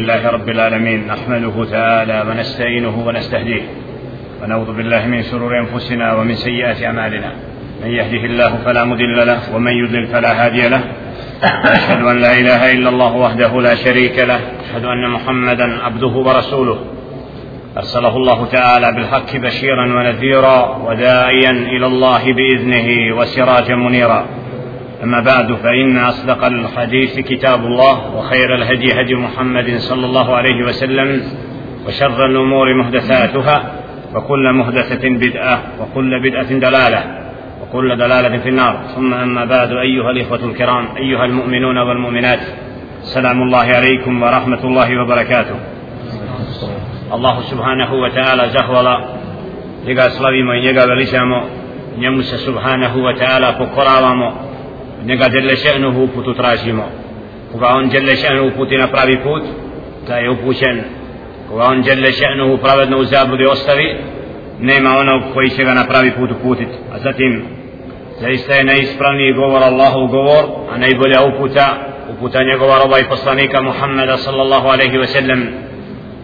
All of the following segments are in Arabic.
لله رب العالمين نحمده تعالى ونستعينه ونستهديه. ونعوذ بالله من شرور أنفسنا ومن سيئات أعمالنا. من يهده الله فلا مضل له ومن يضلل فلا هادي له. واشهد أن لا إله إلا الله وحده لا شريك له. أشهد أن محمدا عبده ورسوله. أرسله الله تعالى بالحق بشيرا ونذيرا وداعيا إلى الله بإذنه وسراجا منيرا. أما بعد فإن أصدق الحديث كتاب الله وخير الهدي هدي محمد صلى الله عليه وسلم وشر الأمور محدثاتها وكل محدثة بدعة وكل بدعة دلالة وكل دلالة في النار. ثم أما بعد أيها الإخوة الكرام أيها المؤمنون والمؤمنات سلام الله عليكم ورحمة الله وبركاته. الله سبحانه وتعالى زهولا njega slavimo i njega veličamo njemu se subhanahu wa ta'ala pokoravamo. Njega djele še'nuhu uputu tražimo. Koga on djele še'nuhu uputi na pravi put da je upućen. Koga on djele še'nuhu pravedno u zabludi ostavi nema onog koji će ga na pravi put uputiti. A zatim zaista je najispravniji govor Allahov govor a najbolja uputa uputa njegova roba i poslanika Muhammeda sallallahu alaihi ve sellem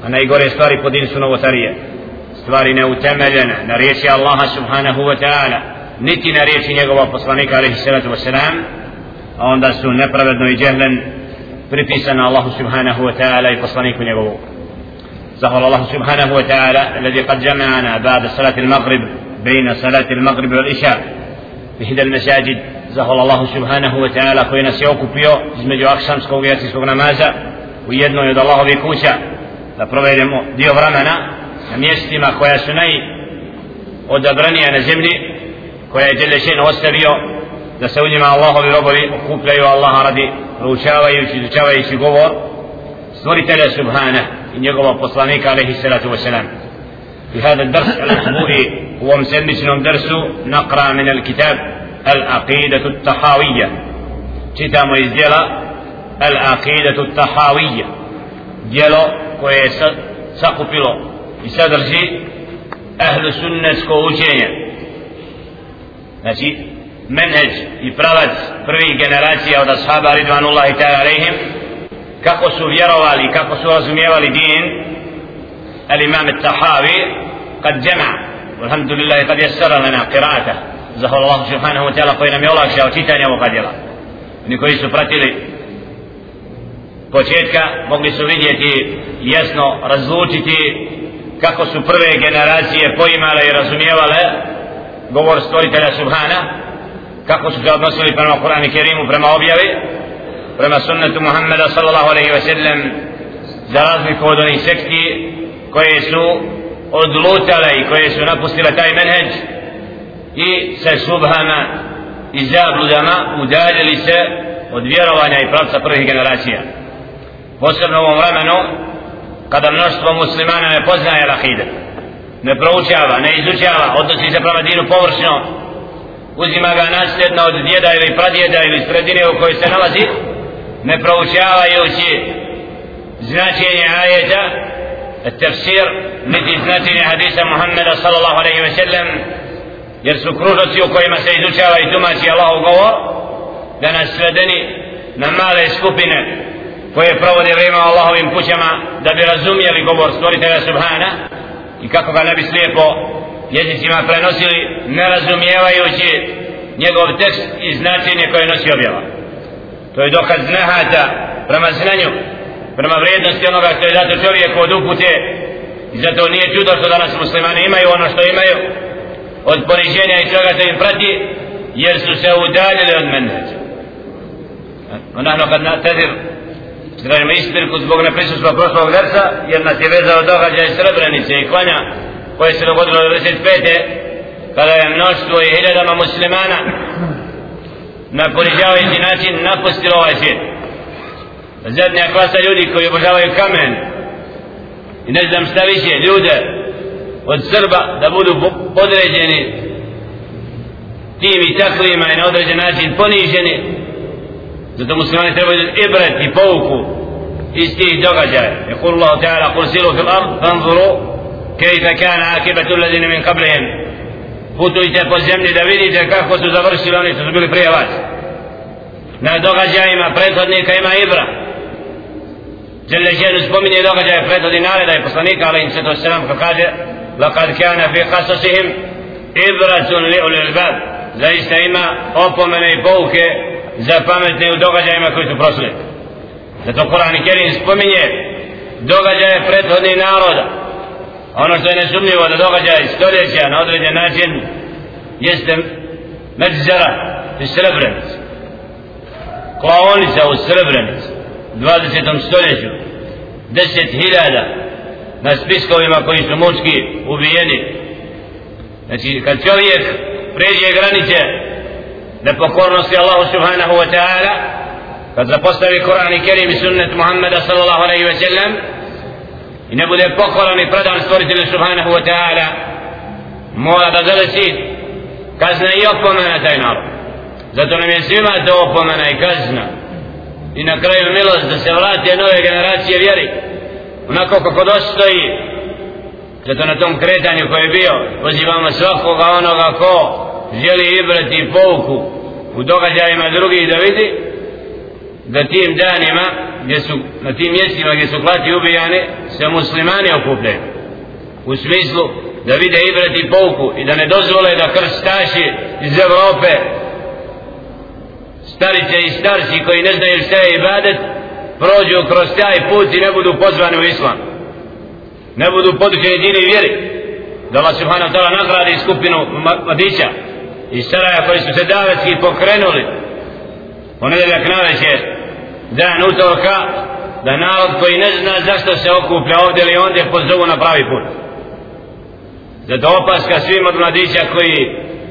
a najgore stvari po din su novotarije. Stvari neutemeljene na riječi Allaha subhanahu wa ta'ala. Niti na riječi njegova poslanika alaihi salatu wasalam a onda su nepravedno i džehlen pripisana Allahu subhanahu wa ta'ala i poslaniku njegovu زهر الله سبحانه وتعالى الذي قد جمعنا بعد صلاة المغرب بين صلاة المغرب والعشاء في هدى المساجد زهر الله سبحانه وتعالى okupio između akšamskog i jacijskog namaza u jednoj od Allahovi kuća da provedemo dio vremena na mjestima koja su najodabranija na zemlji koja je Đelešen ostavio da se u njima Allahovi robovi okupljaju Allaha radi proučavajući, izučavajući govor stvoritelja Subhana i njegova poslanika alaihi salatu wasalam في هذا الدرس الأسبوعي هو مسلسل درس نقرأ من الكتاب العقيدة التحاوية كتاب يزيلا العقيدة التحاوية ديالو كويس سقفلو يسادرجي أهل السنة كوچينيا znači menheđ i pravac prvih generacija od ashaba Ridvanullah i Tera Rehim kako su vjerovali, kako su razumijevali din al imam Tahavi kad djema alhamdulillah kad je sara lana kirata zahvala Allah subhanahu wa ta'ala koji nam je olakšao čitanje ovoga djela. Oni koji su pratili početka mogli su vidjeti jasno razlučiti kako su prve generacije poimale i razumijevale govor stvoritelja Subhana kako su se odnosili prema Kur'anu Kerimu prema objavi prema sunnetu Muhammeda sallallahu alaihi wa sallam za razliku od onih sekti koje su odlutale i koje su napustile taj menheđ i sa subhama i zabludama udaljili se od vjerovanja i pravca prvih generacija. Posebno u ovom vremenu kada mnoštvo muslimana ne poznaje lahide ne proučava, ne izučava, odnosi se prema dinu površno, uzima ga nasljedno od djeda ili pradjeda ili sredine u kojoj se nalazi, ne proučavajući značenje ajeta, tefsir, niti značenje hadisa Muhammeda sallallahu alaihi wa sallam, jer su kružoci u kojima se izučava i tumači Allahov govor, da nas svedeni na male skupine koje provode vrijeme Allahovim kućama da bi razumijeli govor stvoritelja Subhana, i kako ga ne bi slijepo jezicima prenosili ne razumijevajući njegov tekst i značenje koje nosi objava. To je dokaz nehata prema znanju prema vrijednosti onoga što je dato čovjeku od upute. I zato nije čudo što danas muslimani imaju ono što imaju od poniženja i toga što im prati jer su se udaljili od menhađa ونحن قد نعتذر Kažem istirku zbog neprisutstva prošlog versa, jer nas je vezao događaj Srebrenice i klanja koje se dogodilo 95. kada je mnoštvo i hiljadama muslimana na ponižavajući način napustilo ovaj svijet. Zadnja klasa ljudi koji obožavaju kamen i ne znam šta više ljude od Srba da budu podređeni tim i takvima i na određen način poniženi zato muslimani trebaju ibrati pouku događaja يقول الله تعالى قل سيروا في الأرض فانظروا كيف كان عاقبة الذين من قبلهم putujte po zemlji da vidite kako su završili oni što su bili prije vas na događajima prethodnika ima ibra Jelle Ženu spominje događaje prethodni nareda i poslanika, ali im se to selam kad kaže لقد كان في قصصهم إبرة لأولي الباب zaista ima opomene i pouke za pametne u događajima koji su prošli. Zato Kur'an i Kerim spominje događaje prethodnih naroda. Ono što je nesumnjivo da događaj stoljeća na određen način jeste Međzara i Srebrenic. Klaonica u Srebrenic. 20. stoljeću. 10.000 na spiskovima koji su mučki ubijeni. Znači, kad čovjek pređe granice nepokornosti Allahu subhanahu wa ta'ala, kad zapostavi Koran i Kerim i sunnet Muhammeda sallallahu alaihi ve sellem i ne bude pokoran i predan stvoritelju subhanahu wa ta'ala, mora da zadesi kazna i opomena taj narod. Zato nam je svima to opomena i kazna. I na kraju milost da se vrati nove generacije vjeri onako kako dostoji zato na tom kretanju koje je bio pozivamo svakoga onoga ko želi ibrati pouku u događajima drugih da vidi da tim danima gdje su, na tim mjestima gdje su klati ubijane se muslimani okupljaju u smislu da vide ibrati pouku i da ne dozvole da krstaši iz Evrope. Starice i starci koji ne znaju šta je ibadet prođu kroz taj put i ne budu pozvani u islam. Ne budu podučeni dini vjeri da Allah subhanahu ta'ala nagradi skupinu mladića i saraja koji su se davetski pokrenuli. Ponedeljak naveće dan utorka da narod koji ne zna zašto se okuplja ovdje ili ondje pozovu na pravi put. Zato opaska svim od mladića koji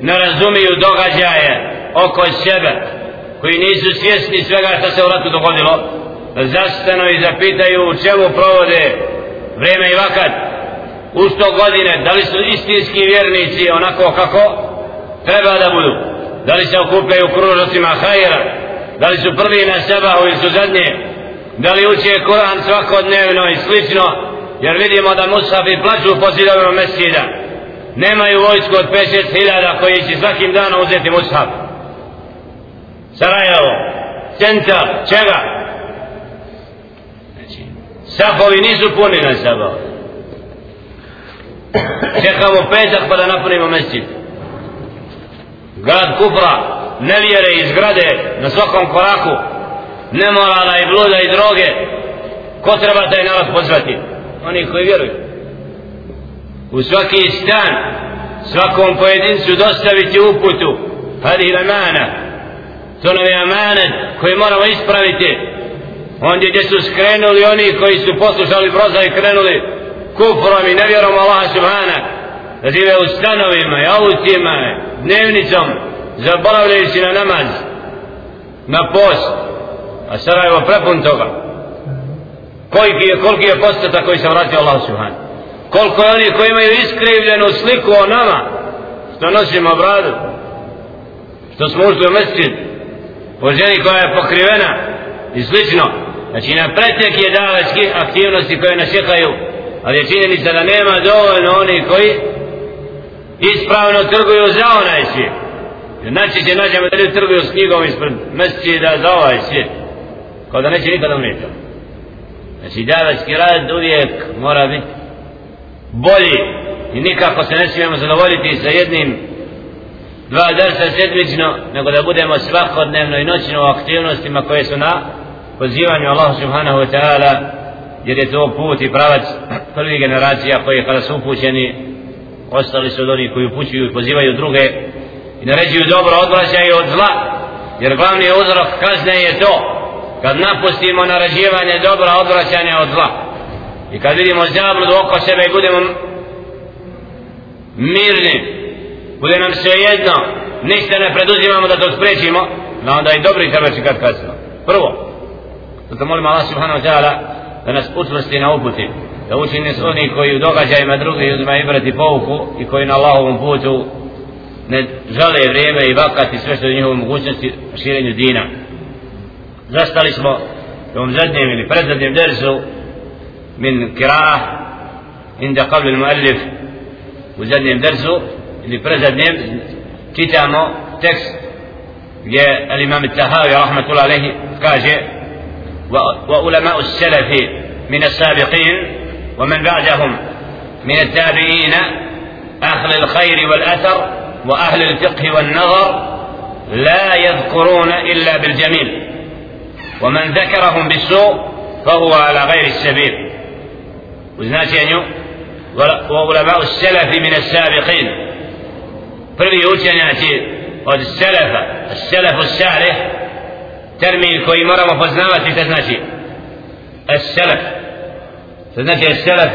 ne razumiju događaje oko sebe koji nisu svjesni svega što se u ratu dogodilo zastanu i zapitaju u čemu provode vreme i vakat. U sto godine da li su istinski vjernici onako kako treba da budu? Da li se okupljaju kružocima hajera? Da li su prvi na seba ili su zadnji, da li uče Kur'an svakodnevno i slično? Jer vidimo da Musafi plaću po zidovima mesida nemaju vojsku od 5-6 koji će svakim danom uzeti Musaf Sarajevo centar čega? Znači, Safovi nisu puni na sabah. Čekamo petak pa da napunimo mesid. Grad Kufra, nevjere i zgrade na svakom koraku, nemorala i bluda i droge. Ko treba taj narod pozvati? Oni koji vjeruju. U svaki stan, svakom pojedincu dostaviti uputu, hadi lamana. To nam je amanet koji moramo ispraviti ondje gdje su skrenuli oni koji su poslušali broza i krenuli kufrom i nevjerom Allaha subhana da žive u stanovima i autima dnevnicom zaboravljajući na namaz na post a Sarajevo prepun toga. Koliki je, koliki je postata koji se vratio Allah subhanu koliko je oni koji imaju iskrivljenu sliku o nama što nosimo bradu što smo ušli u mesčin po ženi koja je pokrivena i slično. Znači na pretek je davačkih aktivnosti koje nas čekaju, ali je činjenica da nema dovoljno oni koji ispravno trguju za onaj svijet. Znači će nađemo da ljudi trguju s knjigom ispred mesčida za ovaj svijet. Kao da neće nikada umjeti. Znači davetski rad uvijek mora biti bolji i nikako se ne smijemo zadovoljiti sa jednim dva drsa sedmično, nego da budemo svakodnevno i noćno u aktivnostima koje su na pozivanju Allah subhanahu wa ta'ala jer je to put i pravac prvih generacija koji kada su upućeni ostali su od onih koji upućuju i pozivaju druge i naređuju dobro odvraćaju od zla. Jer glavni uzrok kazne je to. Kad napustimo naređivanje dobra odvraćanje od zla. I kad vidimo zabludu oko sebe i budemo mirni bude nam sve jedno ništa ne preduzimamo da to sprečimo onda i dobri treba čekati kasno. Prvo Zato molim Allah subhanahu wa ta'ala da nas utvrsti na uputi, da učini s oni koji u događajima drugi uzimaju ibrati pouku i koji na Allahovom putu ne žale vrijeme i vakat i sve što je njihove mogućnosti u širenju dina. Zastali smo u ovom zadnjem ili predzadnjem dersu min kiraah inda qabli muallif u zadnjem dersu ili predzadnjem čitamo tekst gdje al-imam al-tahavi rahmatullahi alaihi kaže وعلماء السلف من السابقين ومن بعدهم من التابعين أهل الخير والأثر وأهل الفقه والنظر لا يذكرون إلا بالجميل ومن ذكرهم بالسوء فهو على غير السبيل وزناتي وعلماء السلف من السابقين prvi učenjaci od selefa, selefu salih, termin koji moramo poznavati, što znači? Selef. Što znači selef?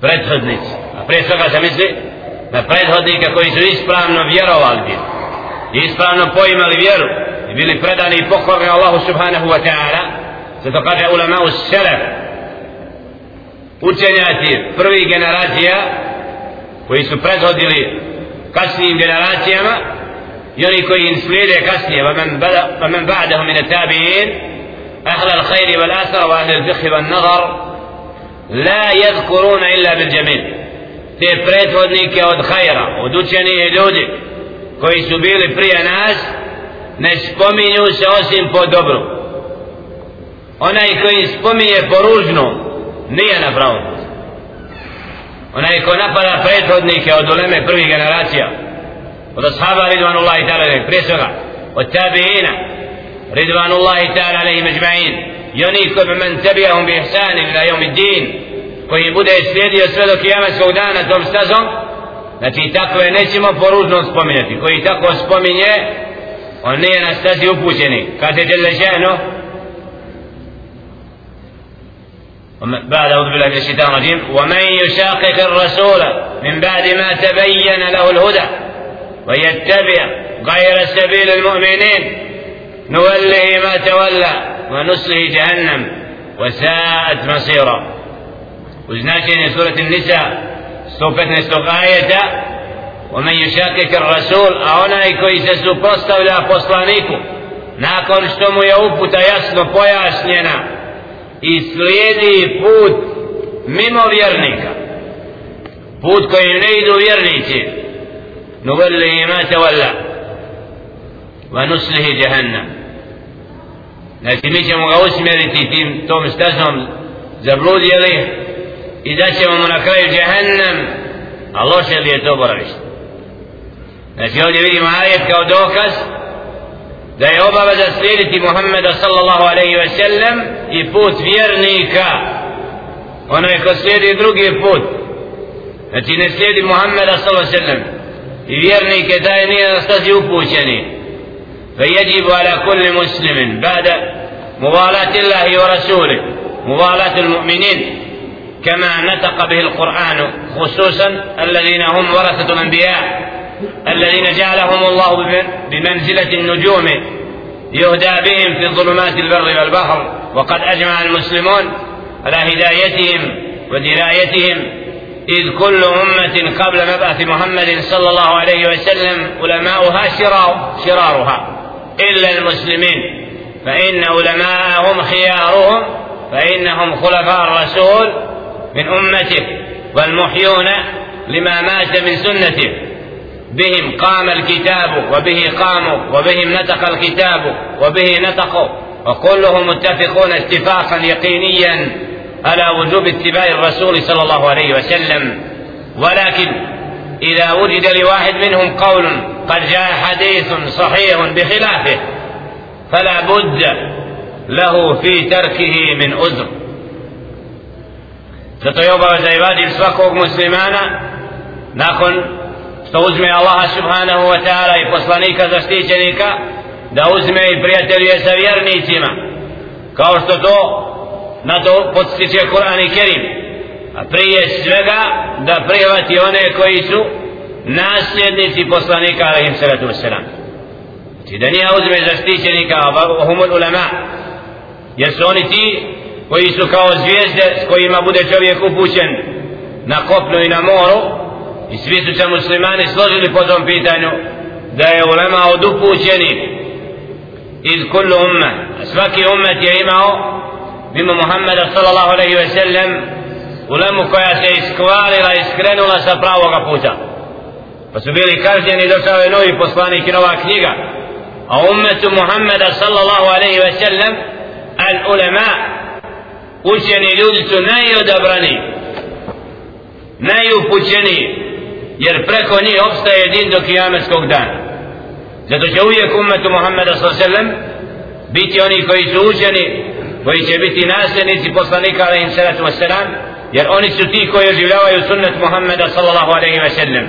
Prethodnici. A se na prethodnika koji su ispravno vjerovali bili. Ispravno poimali vjeru. I bili predani i pokorni Allahu subhanahu wa ta'ala. Zato kaže ulema u selef. Učenjaci prvih generacija koji su predhodili kasnijim generacijama i oni koji im slijede kasnije ومن بعدهم من التابعين أهل الخير والأثر وأهل الفقه والنظر لا يذكرون إلا بالجميل te prethodnike od hajra, od učenije ljudi koji su bili prije nas, ne spominju se osim po dobru. Onaj koji spominje po ružnu, nije na pravom onaj ko napada prethodnike od uleme prvih generacija od ashaba ridvanullahi ta'ala prije svega od tabiina ridvanullahi ta'ala alaihi međma'in i oni koji bi men tebijahum bi ihsani na jom din koji bude slijedio sve do kijametskog dana tom stazom znači takve nećemo poružno spominjati koji tako spominje on nije na stazi upućeni kaže Jelle Ženo بعد أعوذ بالله من الشيطان الرجيم ومن يشاقق الرسول من بعد ما تبين له الهدى ويتبع غير سبيل المؤمنين نوله ما تولى ونصله جهنم وساءت مصيرا وزناشين سورة النساء ستوفتنا استغاية ومن يشاكك الرسول أونا koji se suprotstavlja poslaniku nakon što mu je uputa jasno pojašnjena i slijedi put mimo vjernika put koji ne idu vjernici nuvellihi ma tawalla wa nuslihi jahannam znači mi ćemo ga usmjeriti tim tom stazom zabludjeli i da ćemo mu na kraju jahannam a loše li je to boravište znači ovdje vidimo ajet kao dokaz da je obaveza slijediti Muhammeda sallallahu alaihi ve sellem i put vjernika onaj ko slijedi drugi put znači ne slijedi Muhammeda sallallahu alaihi ve sellem i vjernike da je nije na stazi upućeni فيجب على كل مسلم بعد موالاة الله ورسوله موالاة المؤمنين كما نطق به القرآن خصوصا الذين هم ورثة الأنبياء الذين جعلهم الله بمنزلة النجوم يهدى بهم في ظلمات البر والبحر. وقد أجمع المسلمون على هدايتهم ودرايتهم إذ كل أمة قبل مبعث محمد صلى الله عليه وسلم علماؤها شرار شرارها. إلا المسلمين فإن علماءهم خيارهم فإنهم خلفاء الرسول من أمته والمحيون لما مات من سنته. بهم قام الكتاب وبه قاموا وبهم نطق الكتاب وبه نطقوا. وكلهم متفقون اتفاقا يقينيا على وجوب اتباع الرسول صلى الله عليه وسلم. ولكن إذا وجد لواحد منهم قول قد جاء حديث صحيح بخلافه فلا بد له في تركه من أذر Zato je obaveza i vadi svakog muslimana nakon što uzme Allaha subhanahu wa ta'ala i poslanika zaštićenika da uzme i prijateljuje sa vjernicima kao što to na to podstiče Kur'an i Kerim. A prije svega da prihvati one koji su nasljednici poslanika alaihim salatu wasalam znači da nije uzme zaštićenika humul ulama jer su oni ti koji su kao zvijezde s kojima bude čovjek upućen na kopnu i na moru. I svi su se muslimani složili po tom pitanju da je ulema od upućenih iz kullu umma. Svaki ummet je imao mimo Muhammeda sallallahu alaihi ve sellem ulemu koja se iskvarila i skrenula sa pravoga puta. Pa su bili kažnjeni došao je novi poslanik i nova knjiga. A ummetu Muhammeda sallallahu alaihi ve sellem al ulema učeni ljudi su najodabrani najupućeni jer preko njih obstaje din do kijametskog dana zato će uvijek umetu Muhammeda s.a.v. biti oni koji su učeni koji će biti nasljednici poslanika alaihim salatu wasalam jer oni su ti koji oživljavaju sunnet Muhammeda sallallahu alaihi wa sallam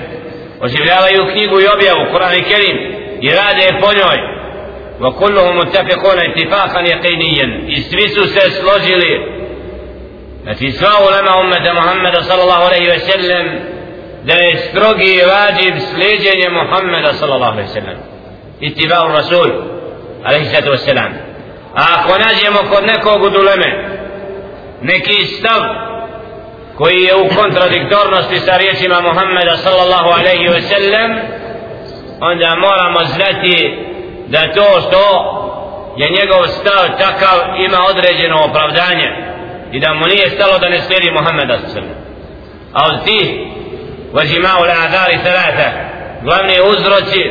oživljavaju knjigu i objavu Kur'an i Kerim i rade po njoj وكلهم متفقون اتفاقا يقينيا i svi su se složili znači sva ulema ummeta Muhammeda sallallahu alaihi wa sallam da je strogi vađib slijedjenje Muhammeda sallallahu alaihi wa sallam itibao rasul alaihi sallatu ve sellem a ako nađemo kod nekog od uleme neki stav koji je u kontradiktornosti sa riječima Muhammeda sallallahu alaihi wa sallam onda moramo znati da to što je njegov stav takav ima određeno opravdanje. I da mu nije stalo da ne slijedi Muhammeda sallam a od tih vađimao l'adari salata glavni uzroci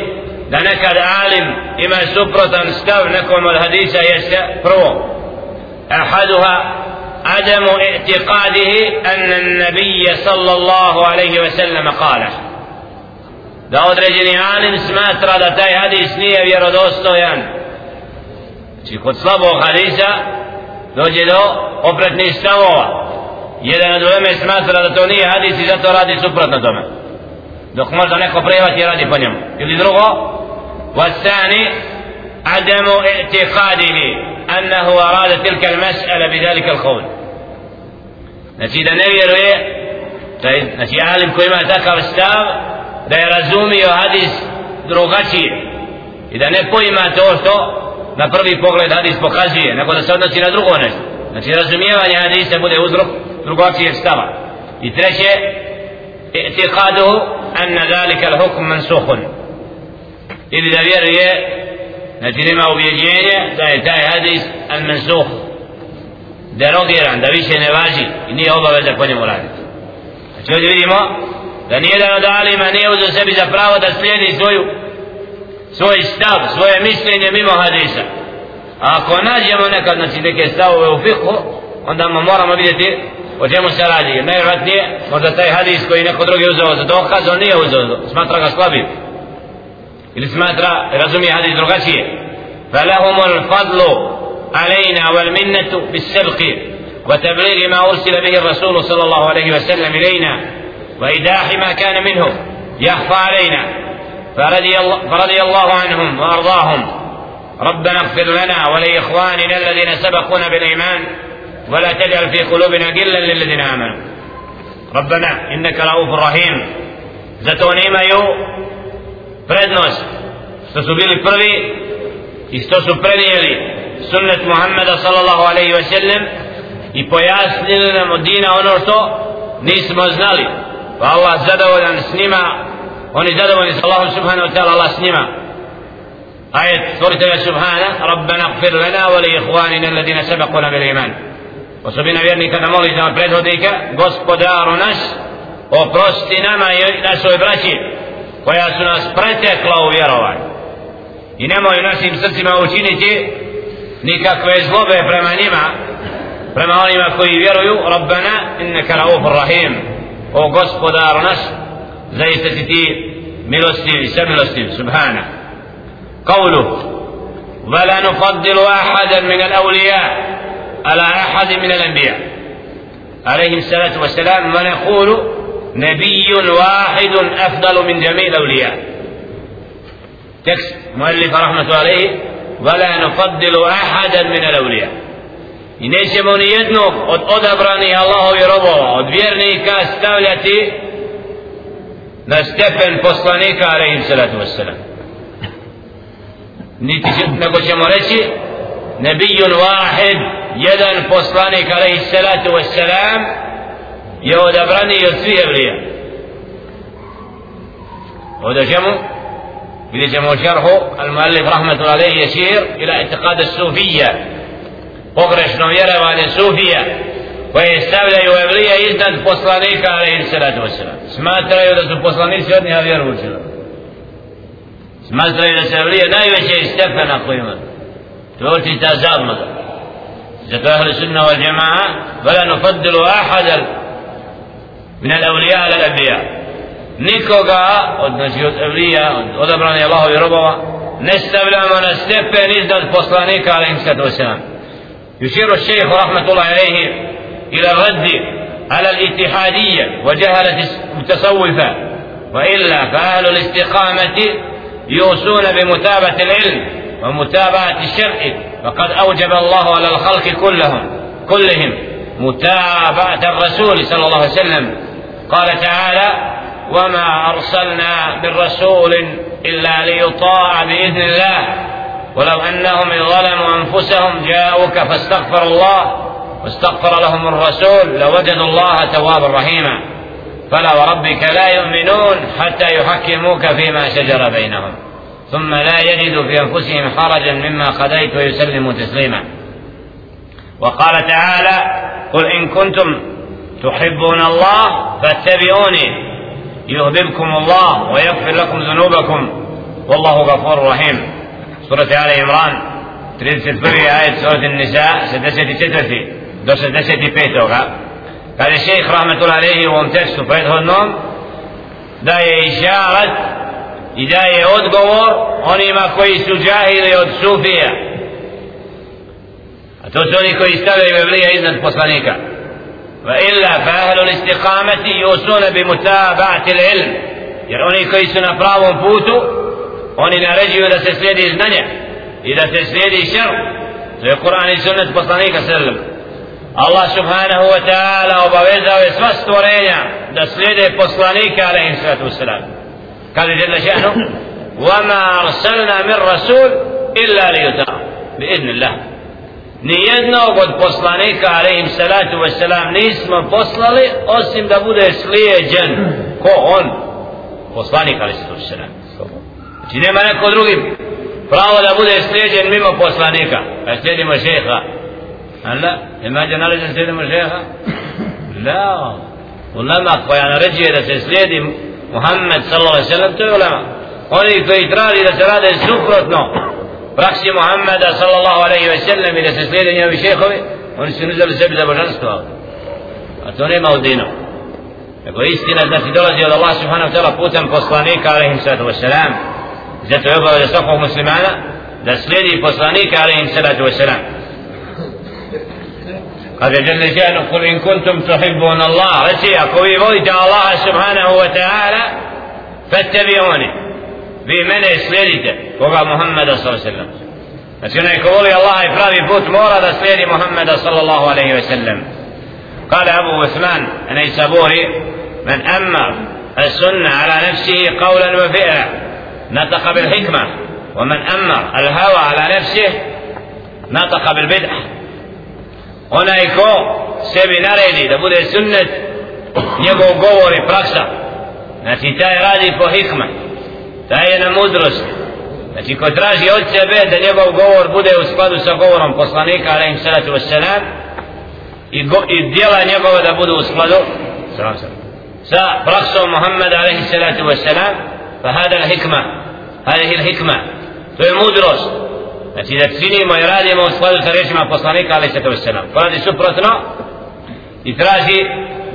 da nekad alim ima suprotan stav nekom od hadisa jeste prvo ahaduha عدم اعتقاده أن النبي صلى الله عليه وسلم قاله da određeni alim smatra da taj hadis nije vjerodostojan znači kod slabog hadisa dođe do opretnih stavova jedan od uleme smatra da to nije hadis i zato radi suprotno tome dok možda neko prevati i radi po njemu ili drugo والثاني عدم اعتقاده أنه أراد تلك المسألة بذلك القول znači da ne vjeruje znači alim koji ima takav stav da je razumio hadis drugačije i da ne poima to što na prvi pogled hadis pokazuje nego da se odnosi na drugo nešto. Znači razumijevanje hadisa bude uzrok drugačijeg stava. I treće i'tiqaduhu anna zalika al-hukm mansukhun ili da vjeruje znači nema ubjeđenje da je taj hadis al-mansukh derogiran da više ne važi i nije obaveza po njemu raditi. Znači ovdje vidimo da nijedan od alima nije uzeo sebi za pravo da slijedi svoju svoj stav, svoje mišljenje mimo hadisa a ako nađemo nekad znači neke stavove u fiqhu onda moramo vidjeti o čemu se radi najvratnije možda taj hadis koji neko drugi uzeo za dokaz on nije uzeo, smatra ga slabim ili smatra, razumije hadis drugačije فلهم الفضل علينا والمنة بالسبق وتبليغ ما أرسل به الرسول صلى الله عليه وسلم إلينا وإيداح ما كان منه يخفى علينا فرضي الله, فرضي الله عنهم وأرضاهم. ربنا اغفر لنا ولإخواننا الذين سبقونا بالإيمان ولا تجعل في قلوبنا غلا للذين آمنوا. ربنا إنك رؤوف رحيم. زتون إما يو فردنوس تسبيل البرلي استوسو بريلي سنة محمد صلى الله عليه وسلم i pojasnili nam مدينة dina نيس što فالله znali. Pa oni zadovoljni s Allahom subhanahu wa ta'ala Allah s njima. Ajet stvoritelja subhana rabbana gfir lana wa li ihwanina alladina sabaquna bil iman. Osobina vjernika da moli za prethodnika gospodaru naš oprosti nama i našoj braći koja su nas pretekla u vjerovanju. I nemoj našim srcima učiniti nikakve zlobe prema njima prema onima koji vjeruju rabbana innaka raufur rahim. O gospodaru naš zaista si ti milostiv i samilostiv subhana ولا نفضل أحدا من الأولياء على أحد من الأنبياء. عليهم الصلاة والسلام ونقول نبي واحد أفضل من جميع الأولياء. تكست مؤلف رحمة عليه ولا نفضل أحدا من الأولياء. I nećemo ni jednog od odabranih Allahovi robova na stepen poslanika alaihim salatu wassalam niti nego ćemo reći nebijun wahid jedan poslanik alaihim salatu wassalam je odabrani od svih evlija ovdje ćemo vidjet ćemo u šarhu al-muallif rahmatullahi alaihi ješir ila itiqad as-sufiyya pogrešno vjerovanje sufija koje stavljaju evlije iznad poslanika alaihi sallatu wasallam smatraju da su poslanici od njega vjeru učili smatraju da se evlije najveće iz stepena koji ima to je očita zabluda zato ahli sunna wal jamaa ولا نفضل أحدا من الأولياء على الأنبياء nikoga od znači od evlija od odabrani Allahovi robova ne stavljamo na stepen iznad poslanika alaihim sallatu wasalam يشير الشيخ رحمة الله عليه إلى الرد على الاتحادية وجهلة المتصوفة وإلا فأهل الاستقامة يوصون بمتابعة العلم ومتابعة الشرع. فقد أوجب الله على الخلق كلهم كلهم متابعة الرسول صلى الله عليه وسلم. قال تعالى وما أرسلنا من رسول إلا ليطاع بإذن الله. ولو أنهم ظلموا أنفسهم جاءوك فاستغفر الله واستغفر لهم الرسول لوجدوا الله توابا رحيما فلا وربك لا يؤمنون حتى يحكموك فيما شجر بينهم ثم لا يجدوا في أنفسهم حرجا مما قضيت ويسلموا تسليما وقال تعالى قل إن كنتم تحبون الله فاتبعوني يهدبكم الله ويغفر لكم ذنوبكم والله غفور رحيم سورة آل عمران 31. آية سورة النساء 64. do 65. -ga. kada je šeheh rahmetullah alaihi u ovom tekstu prethodnom da je išalat i da je odgovor onima koji su džahili od sufija a to su oni koji stavljaju evlija iznad poslanika va illa fahelu listiqameti i usune bi mutabati ilm jer oni koji su na pravom putu oni naređuju da se slijedi znanje i da se slijedi šer to je Kur'an i sunnet poslanika sallam Allah subhanahu wa ta'ala obavezao je sva stvorenja da slijede poslanika alaihim sallatu wasalam kaže jalla še'nu وما أرسلنا من رسول إلا ليطاع بإذن الله ni jednog od poslanika alaihim salatu wasalam nismo poslali osim da bude slijeđen ko on poslanik alaihim salatu wasalam znači nema neko drugi pravo da bude slijeđen mimo poslanika a slijedimo šeha Allah, ima da naređen slijedimo šeha? La ulema koja naređuje da se slijedi Muhammed sallallahu alaihi sallam to je ulema. Oni koji traži da se rade suprotno praksi Muhammeda sallallahu alaihi ve sellem i da se slijede njevi šehovi oni su nuzeli sebi za božanstvo. A to nema u dinu. Nego istina znači dolazi od Allah subhanahu ta'ala putem poslanika alaihim sallatu wasalam zato je obavlja svakog muslimana da slijedi poslanika alaihim sallatu wasalam kul in kuntum tuhibbun Allah reci ako vi volite Allah subhanahu wa ta'ala fattabi'uni vi mene slijedite koga Muhammeda sallam znači onaj ko voli Allah i pravi put mora da slijedi Muhammeda sallallahu alaihi wa sallam قال أبو عثمان النيسابوري من أمر السنة على نفسه قولا وفعلا نطق بالحكمة ومن أمر الهوى على نفسه نطق بالبدعة onaj ko sebi naredi da bude sunnet njegov govor i praksa znači taj radi po hikma taj je na mudrost znači ko traži od sebe da njegov govor bude u skladu sa govorom poslanika alaihim salatu wassalam i, go, i djela njegova da budu u skladu salam salam sa praksom Muhammeda alaihi salatu wassalam fa hada hikma hada je hikma. To je mudrost znači da činimo i radimo u skladu sa rečima poslanika ali se to se nam. radi suprotno i traži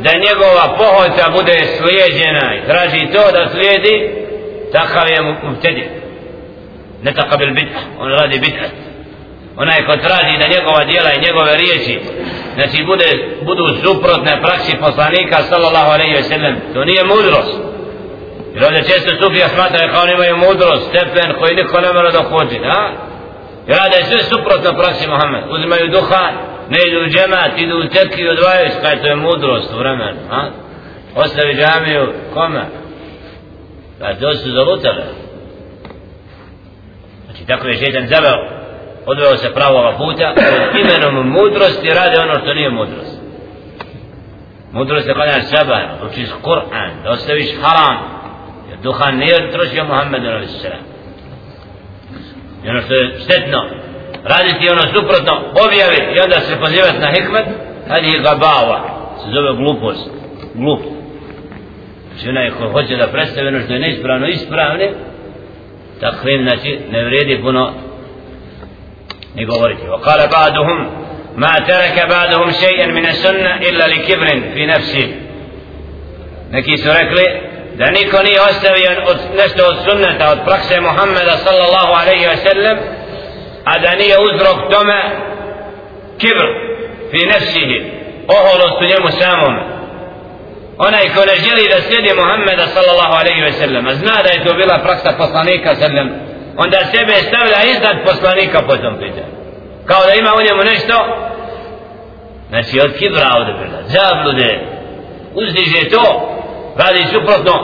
da njegova pohodca bude slijedjena i traži to da slijedi takav je mubtedi ne takav bid'a on radi bid'a onaj ko traži da njegova djela i njegove riječi znači bude, budu suprotne praksi poslanika sallallahu alaihi ve sellem to nije mudrost jer ovdje često sufija smatraju kao oni imaju mudrost stepen koji niko ne mora dohođi Ha? Rade sve suprotno praksi Muhammed uzimaju duhan ne idu u džemat idu u tetki odvajaju se, kaj to je mudrost u vremenu a? ostavi džamiju kome Pa to su zalutale. Znači tako je šetan zaveo, odveo se pravoga puta, imenom mudrosti rade ono što nije mudrost. Mudrost je kada seba, učiš Kur'an, da ostaviš haram, jer duhan nije trošio Muhammedu sallam I ono što je štetno, raditi ono suprotno, objavi i onda se pozivati na hikmet, hadi je gabava, se zove glupost, glupost. znači onaj ko hoće da predstavi ono što je neispravno ispravne takvim znači ne vredi puno ni govoriti wa kale ba'duhum ما ترك بعضهم شيئا من السنة إلا لكبر في نفسه neki su rekli da niko nije ostavio od, nešto od sunneta, od prakse Muhammeda sallallahu alaihi wa sallam, a da nije uzrok tome kibr fi nefsihi, oholost u njemu samom. Onaj ko ne želi da slijedi Muhammeda sallallahu alaihi wa sallam, a zna da je to bila praksa poslanika sallam, onda sebe stavlja iznad poslanika po tom pitanju. Kao da ima u njemu nešto, znači od kibra ovdje zablude, uzdiže to, radi suprotno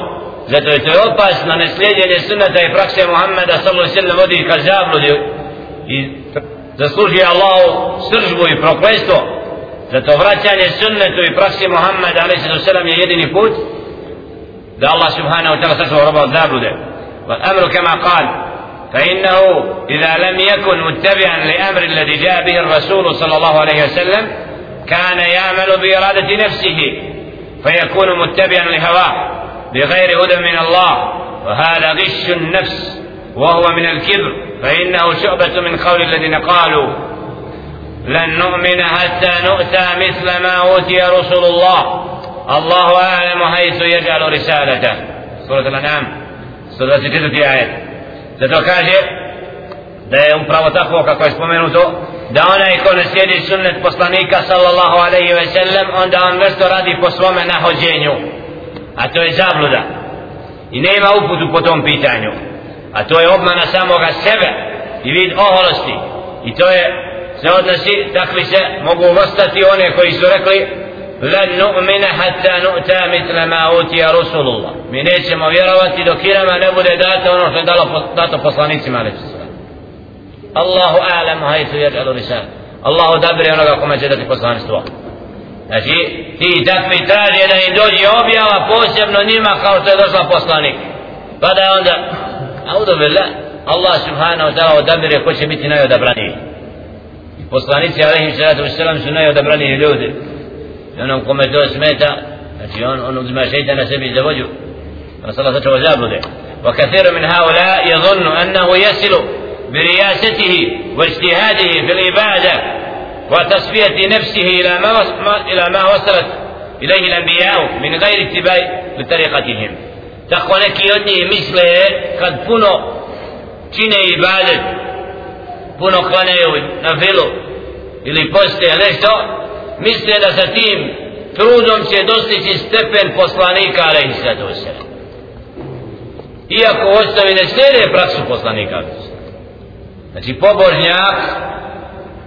zato je to je opasno neslijedjenje sunnata i prakse Muhammeda sallallahu sallam vodi ka zabludi i zasluži Allahu sržbu i proklestvo zato vraćanje sunnetu i praksi Muhammeda alaihi sallam je jedini put da Allah subhanahu wa ta'ala sačuva roba od zablude والأمر كما قال فإنه إذا لم يكن متبعا لأمر الذي جاء به الرسول صلى الله عليه وسلم كان يعمل بإرادة نفسه فيكون متبعا لهواه بغير هدى من الله. وهذا غش النفس وهو من الكبر. فإنه شعبة من قول الذين قالوا لن نؤمن حتى نؤتى مثل ما أوتي رسول الله. الله أعلم حيث يجعل رسالته. سورة الأنعام سورة ستة آيات. Zato kaže da je upravo tako kako je spomenuto da onaj ko ne sjedi sunnet poslanika sallallahu alaihi ve sellem onda on vrsto radi po svome nahođenju. A to je zabluda. I nema uputu po tom pitanju. A to je obmana samoga sebe i vid oholosti. I to je se odnosi takvi se mogu vrstati one koji su rekli lan nu'mina hatta nu'ta mitla ma utija Rasulullah. Mi nećemo vjerovati dok irama ne bude dato ono što je dalo, dato poslanicima alaihi Allahu a'lam hajtu yaj'alu risal. Allah odabire onoga kome će dati poslanstvo. Znači, ti takvi traži da im dođe objava posebno njima kao što je došla poslanik. Pa da onda, audu billah, Allah subhanahu wa ta'ala odabire ko će biti najodabraniji. Poslanici alaihim salatu wasalam su najodabraniji ljudi. I onom kome to smeta, znači on, on uzima šeitan na sebi za vođu. Rasulullah sačuva zablude. وكثير من هؤلاء يظن أنه يصل برياسته واجتهاده في العبادة وتصفية نفسه إلى ما, إلى ما وصلت إليه الأنبياء من غير اتباع لطريقتهم تقوى لك يدني مثل قد ibadet puno klanjaju na filu ili poste nešto misle da sa tim trudom će dostići stepen poslanika alaihissalatu wasalam iako ostavi ne slijede praksu poslanika alaihissalatu znači pobožnjak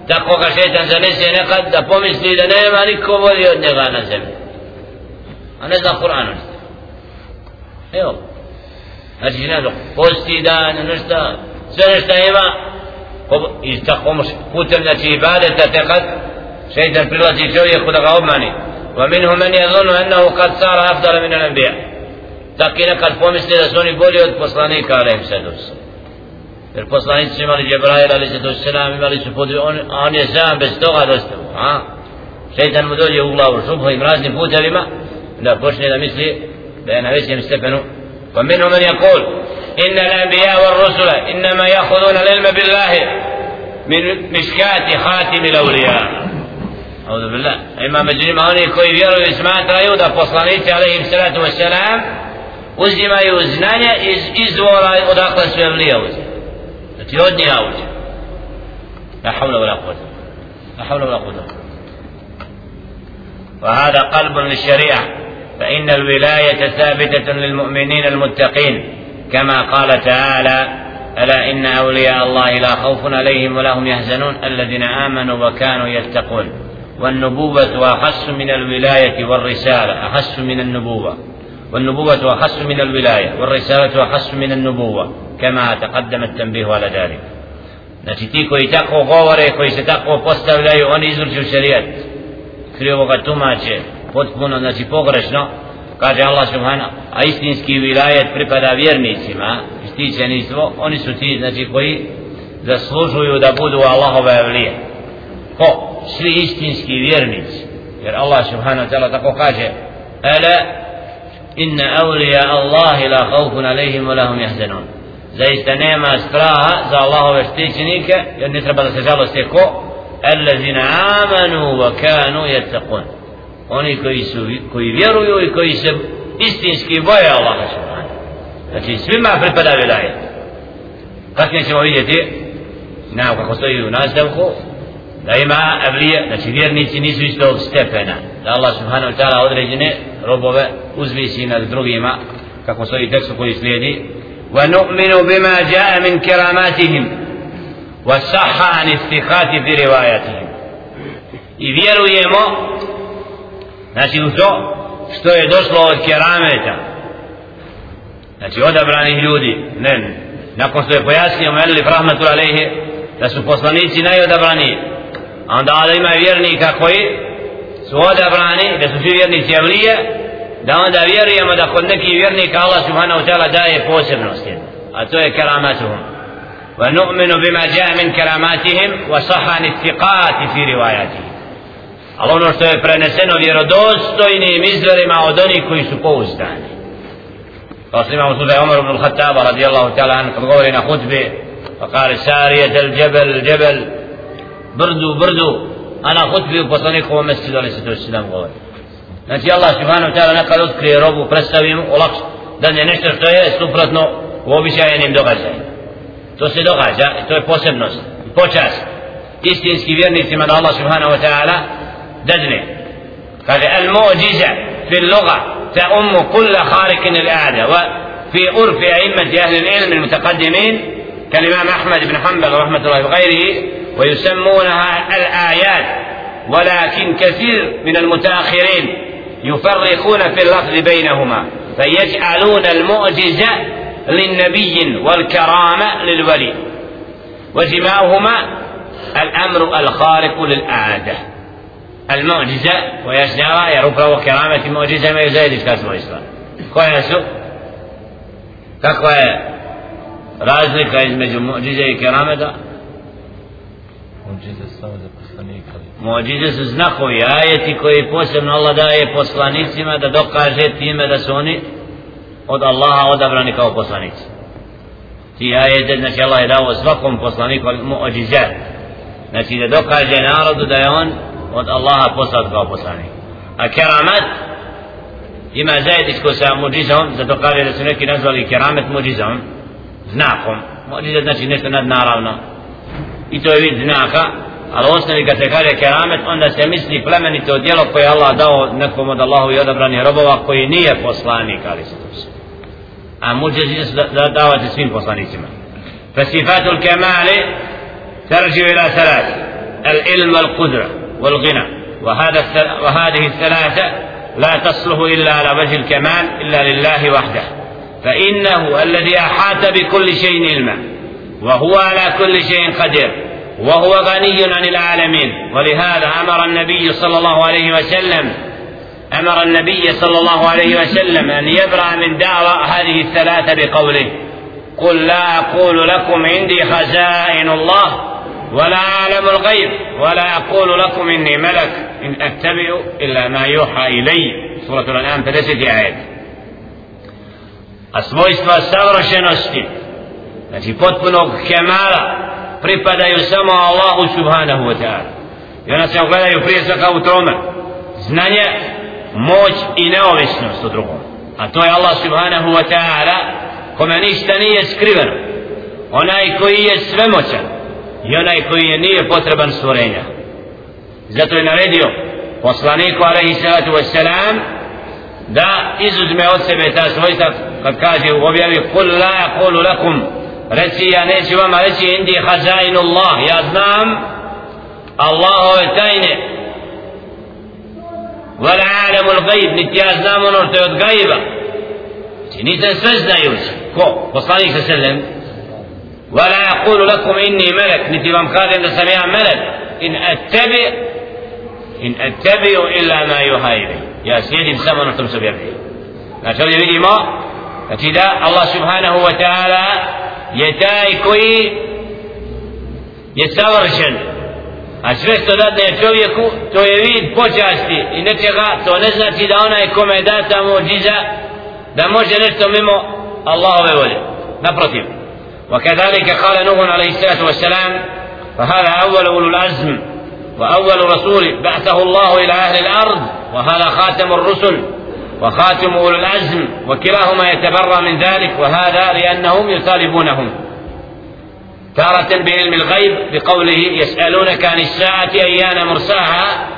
tako ga šetan zanese nekad da pomisli da nema niko bolji od njega na zemlji. A ne zna Kur'an ono evo. Znači ne zna posti dan nešta sve ono nešta ima i tako putem znači ibadeta te kad šeitan prilazi čovjeku da ga obmani. Wa minhu man yadhunnu annahu kad sara afdala min al-anbiya. Taqina nekad pomisli da su oni bolji od poslanika alejhi salatu jer poslanici su imali Džebrail ali se to selam imali su pod on, on je sam bez toga dostao a šeitan mu dođe u glavu šubhovim raznim putevima da počne da misli da je na većem stepenu pa minhu man yakul inna al-anbiya wal-rusula innama ya'khuduna al-ilma billahi min mishkati khatim al-awliya Audu billah. Ima među njima oni koji vjeruju i smatraju da poslanici alaihim salatu wasalam uzimaju znanje iz izvora odakle su evlija uzimaju. تودني أوجه لا حول ولا قوة لا حول ولا قوة وهذا قلب للشريعة فإن الولاية ثابتة للمؤمنين المتقين كما قال تعالى ألا إن أولياء الله لا خوف عليهم ولا هم يحزنون الذين آمنوا وكانوا يتقون والنبوة أخص من الولاية والرسالة أخص من النبوة والنبوة أخص من الولاية والرسالة أخص من النبوة كما تقدم التنبيه على ذلك Znači ti koji tako govore, koji se tako postavljaju, oni izvrću šarijat. Krivo ga tumače, potpuno, znači pogrešno, kaže Allah subhana, a istinski vilajet pripada vjernicima, ističenistvo, oni su ti, znači koji zaslužuju da budu Allahove evlije. Ko? Svi istinski vjernici. Jer Allah subhanahu wa ta'ala tako kaže, Ala inna awliya Allahi la khawfun alayhim wa lahum yahzanun zaista nema straha za Allahove štićenike jer ne treba da se žalosti ko الذين آمنوا وكانوا يتقون oni koji su koji vjeruju i koji se istinski boje Allaha subhanahu znači svima pripada vilajet kasnije ćemo vidjeti na kako stoji u nastavku da ima evlije znači vjernici nisu isto stepena da Allah subhanahu ta'ala određene robove uzvisi nad drugima kako stoji tekst koji slijedi ونؤمن بما جاء من كراماتهم وصح عن الثقات في رواياتهم i vjerujemo znači u to što je došlo od kerameta znači odabranih ljudi ne, nakon što je pojasnio Melif Rahmatul Alehi da su poslanici najodabrani a onda da ima vjernika koji su odabrani da su svi vjernici Evlije da onda vjerujemo da kod nekih vjernika Allah subhanahu ta'ala daje posebnosti a to je keramatuhum ونؤمن بما جاء من كراماتهم وصح عن الثقات في رواياتهم ali ono što je preneseno vjerodostojnim izvorima od onih koji su pouzdani kao što imamo slučaj Umar ibn al-Khattaba radijallahu ta'ala kad govori na hudbi pa kare sarijet el džebel džebel brdu brdu a na hudbi u poslanikovom mjesecu ali se to nam govori znači Allah subhanahu ta'ala nekad otkrije robu predstavi mu olakš da ne nešto što je suprotno u običajenim događajima to se događa i to je posebnost počast istinski vjernicima da Allah subhanahu wa ta'ala ددنه قال المعجزة في اللغة تأم كل خارق العادة وفي عرف أئمة أهل العلم المتقدمين كالإمام أحمد بن حنبل رحمة الله وغيره ويسمونها الآيات ولكن كثير من المتأخرين يفرقون في اللفظ بينهما فيجعلون المعجزة للنبي والكرامة للولي. وجماعهما الأمر الخارق للعادة المعجزة ويسنى يرفع وكرامة معجزة ما يزايد إسكاس وإسلام koja su kakva je razlika između muđize samo za poslanika. Muđize su znakovi ajeti koji posebno Allah daje poslanicima da dokaže time da su oni od Allaha odabrani kao poslanici. Ti ajete znači Allah je dao svakom poslaniku muđize. Znači da dokaže narodu da je on od Allaha poslat kao poslanik. A keramat ima zajedničko sa muđizom zato kaže da su neki nazvali keramet muđizom znakom. Muđiza znači nešto nadnaravno. I to je vid znaka ali osnovi kad se kaže keramet onda se misli plemenito djelo koje je Allah dao nekom od Allahu i odabranih robova koji nije poslanik ali se a muđiza su da davati svim poslanicima فصفات الكمال ترجع إلى ثلاث العلم والقدرة والغنى وهذا وهذه الثلاثة لا تصلح إلا على وجه الكمال إلا لله وحده فإنه الذي أحاط بكل شيء علما وهو على كل شيء قدير وهو غني عن العالمين. ولهذا أمر النبي صلى الله عليه وسلم أمر النبي صلى الله عليه وسلم أن يبرأ من دعوى هذه الثلاثة بقوله قل لا أقول لكم عندي خزائن الله ولا أعلم الغيب ولا أقول لكم إني ملك إن أتبع إلا ما يوحى إلي. سورة الأنعام 50 آيات. a svojstva znači potpunog kemala pripadaju samo Allahu subhanahu wa ta'ala. I ona se ogledaju prije svaka u tome. Znanje, moć i neovisnost u drugom. A to je Allah subhanahu wa ta'ala kome ništa nije skriveno. Onaj koji je svemoćan i onaj koji je nije potreban stvorenja. Zato je naredio poslaniku alaihi salatu wassalam da izuzme od sebe ta svojstva kad kaže u objavi kul la kulu lakum reci ja neću vama reći indi hazainu Allah ja znam Allahove tajne wala alamu l'gajib niti ja znam ono što je od gajba znači nisam sve znajući ko? poslanik sa selem ولا يقول لكم إني ملك نتي بام عند سميع ملك إن أتبع إن أتبع إلا ما يوحى إلي يا سيدي بسمع نحتم سبيع به نشوف يبدي ما نتيدا الله سبحانه وتعالى يتاي كوي يتسورشن A sve što dadne čovjeku, to je vid počasti i nečega, to ne znači da onaj kome je data muđiza, da može nešto mimo Allahove volje. Naprotiv. وكذلك قال نوح عليه الصلاة والسلام فهذا أول أولو العزم وأول رسول بعثه الله إلى أهل الأرض وهذا خاتم الرسل وخاتم أولو العزم وكلاهما يتبرى من ذلك وهذا لأنهم يطالبونهم. تارة بعلم الغيب بقوله يسألونك عن الساعة أيان مرساها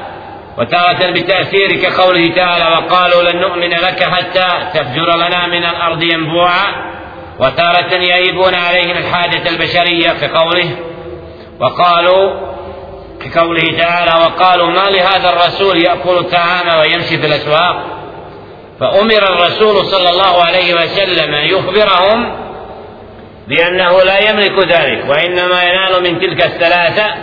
وتارة بتأثير كقوله تعالى وقالوا لن نؤمن لك حتى تفجر لنا من الأرض ينبوعا وتارة يعيبون عليهم الحاجة البشرية كقوله وقالوا كقوله تعالى وقالوا ما لهذا الرسول يأكل الطعام ويمشي في الأسواق؟ فأمر الرسول صلى الله عليه وسلم أن يخبرهم بأنه لا يملك ذلك وإنما ينال من تلك الثلاثة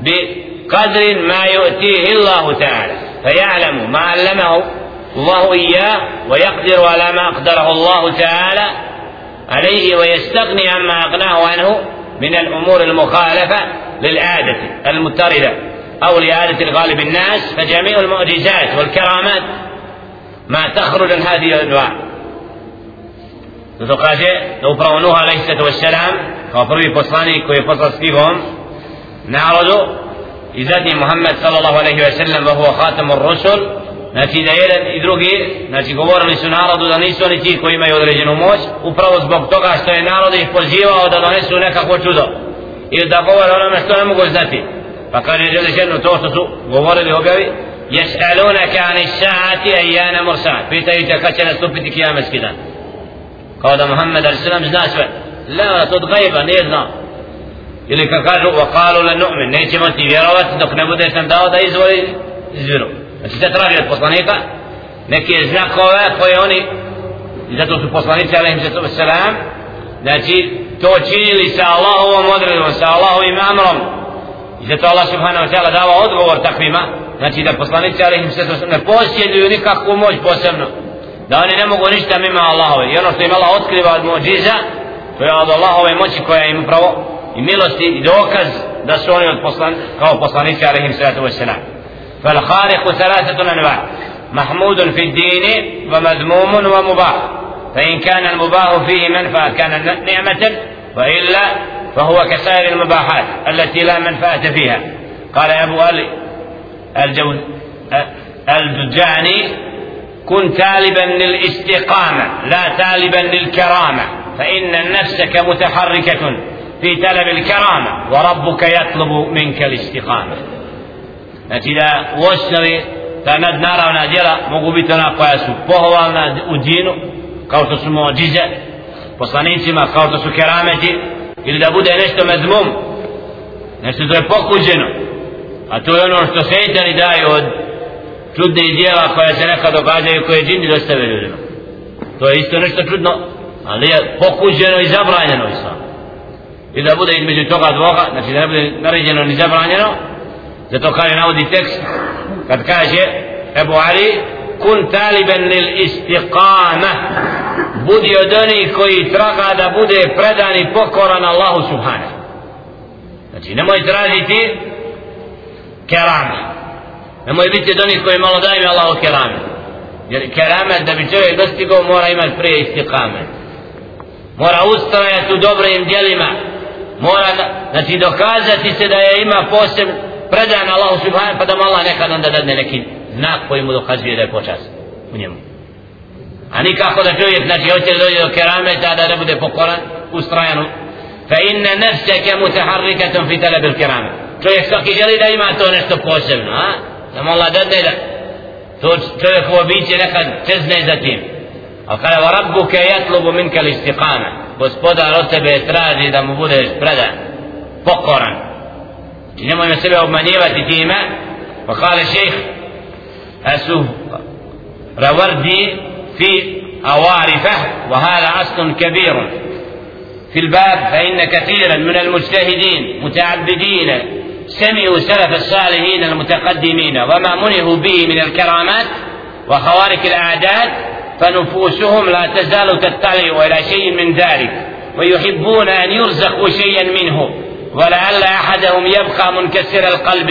بقدر ما يؤتيه الله تعالى فيعلم ما علمه الله إياه ويقدر على ما أقدره الله تعالى عليه ويستغني عما أغناه عنه من الأمور المخالفة للعادة المضطردة أو لعادة الغالب الناس فجميع المعجزات والكرامات ما تخرج هذه الأنواع Zato kaže da upravo Nuh a.s. kao prvi poslanik koji je poslao stigom narodu i zadnji Muhammed sallallahu alaihi wa sallam wa huwa khatamur rusul znači da jedan i drugi znači govorili su narodu da nisu oni ti koji imaju određenu moć upravo zbog toga što je narod ih pozivao da donesu nekako čudo ili da govore onome što ne mogu znati pa kaže želešeno to što su govorili objavi يسألونك عن الساعة أيان مرساة pitaju te kad će nastupiti kijametski dan kao da Muhammed a.s. zna sve la to od gajba nije znao ili kad kažu وقالوا لن نؤمن nećemo ti vjerovati dok ne budeš nam dao da izvoli izviru znači se traži od poslanika neke znakove koje oni i zato su poslanici alaihim salam znači to činili sa Allahovom odredbom sa Allahovim amrom i zato Allah subhanahu wa ta'ala dava odgovor takvima znači da poslanici alaihim salam ne posjeduju nikakvu moć posebno da oni ne mogu ništa mimo Allahove i ono što im Allah otkriva od mođiza to je od Allahove moći koja im upravo i milosti i dokaz da su oni od poslan, kao poslanici alaihim sallatu wassalam فالخارق ثلاثة أنواع محمود في الدين ومذموم ومباح فإن كان المباح فيه منفعة كان نعمة وإلا فهو كسائر المباحات التي لا منفعة فيها قال أبو علي الجعني كن تالبا للاستقامة لا تالبا للكرامة فإن النفس كمتحركة في طلب الكرامة وربك يطلب منك الاستقامة Znači da u osnovi ta nadnaravna djela mogu biti ona koja su pohvalna u džinu, kao što su mođize, poslanicima, kao što su kerameti, ili da bude nešto medmum, nešto što je pokuđeno, a to je ono što sejtani daju od čudnih dijela koja se nekad događaju koje džini dostave ljudima. To je isto nešto čudno ali je pokuđeno i zabranjeno islam i da bude između toga dvoga znači da ne bude naređeno ni zabranjeno zato kaže navodi tekst kad kaže Ebu Ali kun taliban lil istiqama budi od onih koji traga da bude predan i pokoran Allahu subhanahu znači nemoj tražiti kerami nemoj biti od onih koji malo daju Allahu kerame jer kerame da bi čovjek dostigao mora imati prije istikame mora ustrajati u dobrim djelima. Mora znači dokazati se da je ima poseb predan Allahu subhanahu pa da mu Allah nekad onda dadne neki znak koji mu dokazuje da je počas u njemu. A nikako da čovjek znači hoće da dođe do kerameta da ne bude pokoran ustrajan fa inna nafsaka mutaharrikatun fi talab al-keramet čovjek svaki želi da ima to nešto posebno a da mu Allah dadne da to čovjekovo biće nekad čezne za tim ali kada va rabbuke jatlubu minka li istiqama gospodar od tebe traži da mu budeš predan pokoran i nemoj me sebe obmanjivati time pa kale šejh أسو روردي في أوارفه وهذا أصل كبير في الباب فإن كثيرا من المجتهدين متعبدين سمعوا سلف الصالحين المتقدمين وما منهوا به من الكرامات وخوارق الأعداد فنفوسهم لا تزال تطلع إلى شيء من ذلك ويحبون أن يرزقوا شيئا منه ولعل أحدهم يبقى منكسر القلب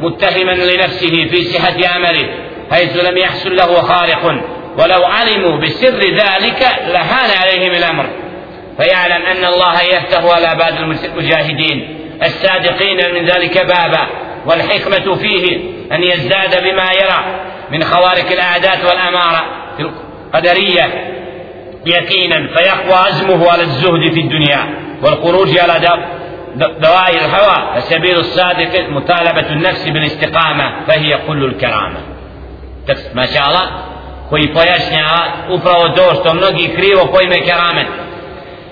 متهما لنفسه في صحة عمله حيث لم يحصل له خالق ولو علموا بسر ذلك لهان عليهم الأمر فيعلم أن الله يفتح على باب المجاهدين الصادقين من ذلك بابا والحكمة فيه أن يزداد بما يرى من خوارق الأعداد والأمارة القدرية يقينا فيقوى عزمه على الزهد في الدنيا والخروج على دوائر الهوى. فسبيل الصادق مطالبة النفس بالاستقامة فهي كل الكرامة. ما شاء الله koji pojašnjava upravo to što mnogi krivo pojme keramet.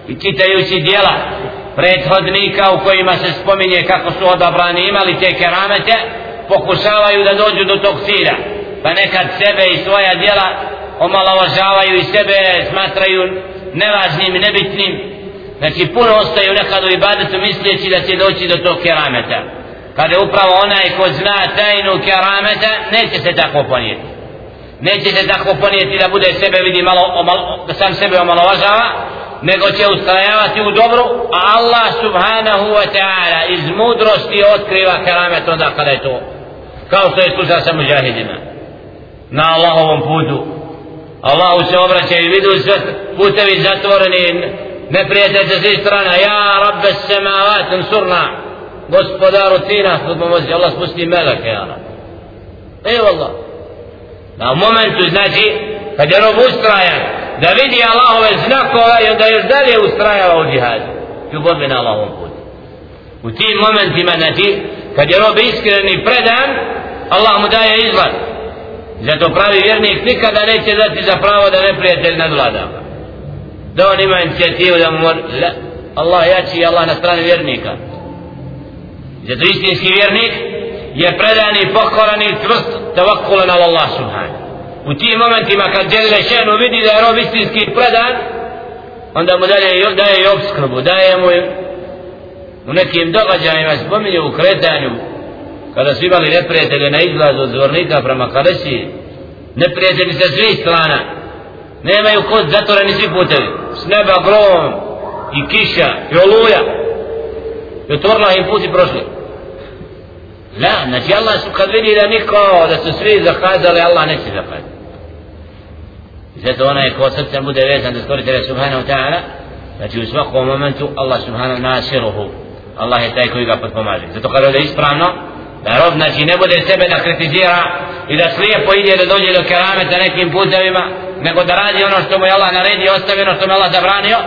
I čitajući dijela prethodnika u kojima se spominje kako su odabrani imali te keramete pokušavaju da dođu do tog cilja. Pa nekad sebe i svoja djela omalovažavaju i sebe smatraju nevažnim i nebitnim. Znači puno ostaju nekad u ibadetu misleći da će doći do tog kerameta. Kada upravo onaj ko zna tajnu kerameta neće se tako ponijeti. Neće se tako ponijeti da bude sebe vidi malo, malo da sam sebe omalovažava nego će ustrajavati u dobru a Allah subhanahu wa ta'ala iz mudrosti otkriva keramet onda kada je to. Kao što je slučaj sa muđahidima na Allahovom putu. Allahu se obraća i vidu sve putevi zatvoreni neprijatelj sa svih strana. Ja rabbe semavat surna. gospodaru ti nas pomozi Allah spusti meleke ja rabbe. Evo Allah. Na momentu znači kad je rob ustrajan da vidi Allahove znakove i onda još dalje ustrajava u džihadu i u borbi na Allahovom putu. U tim momentima znači kad je rob iskren i predan Allah mu daje izlaz. Zato pravi vjernik nikada neće dati za pravo da neprijatelj nadvlada. Da on ima inicijativu da mu mora la, Allah jači i Allah na strani vjernika. Zato istinski vjernik je predan i pokoran i tvrst tavakulan Allah subhanahu u tim momentima kad žele šenu vidi da je rob istinski predan onda mu dalje daje i obskrbu daje mu u nekim događajima spominje u kretanju kada su imali neprijatelje na izlazu od zvornika prema Kalesi neprijatelji sa svih strana nemaju kod zatvoreni svi putevi s neba grom i kiša i oluja i otvorila im put i prošli La, znači Allah su kad vidi da niko, da su svi zakazali, Allah neće zakazati. Zato onaj ko srcem bude vezan da stvoritelja subhanahu ta'ala, znači u svakom momentu Allah subhanahu nasiruhu. Allah je taj koji ga potpomaže. Zato kada je ispravno, da rob znači ne bude sebe da kritizira i da slijepo ide da dođe do kerameta nekim putevima, nego da radi ono što mu je Allah naredio, ostavi ono što mu je Allah zabranio,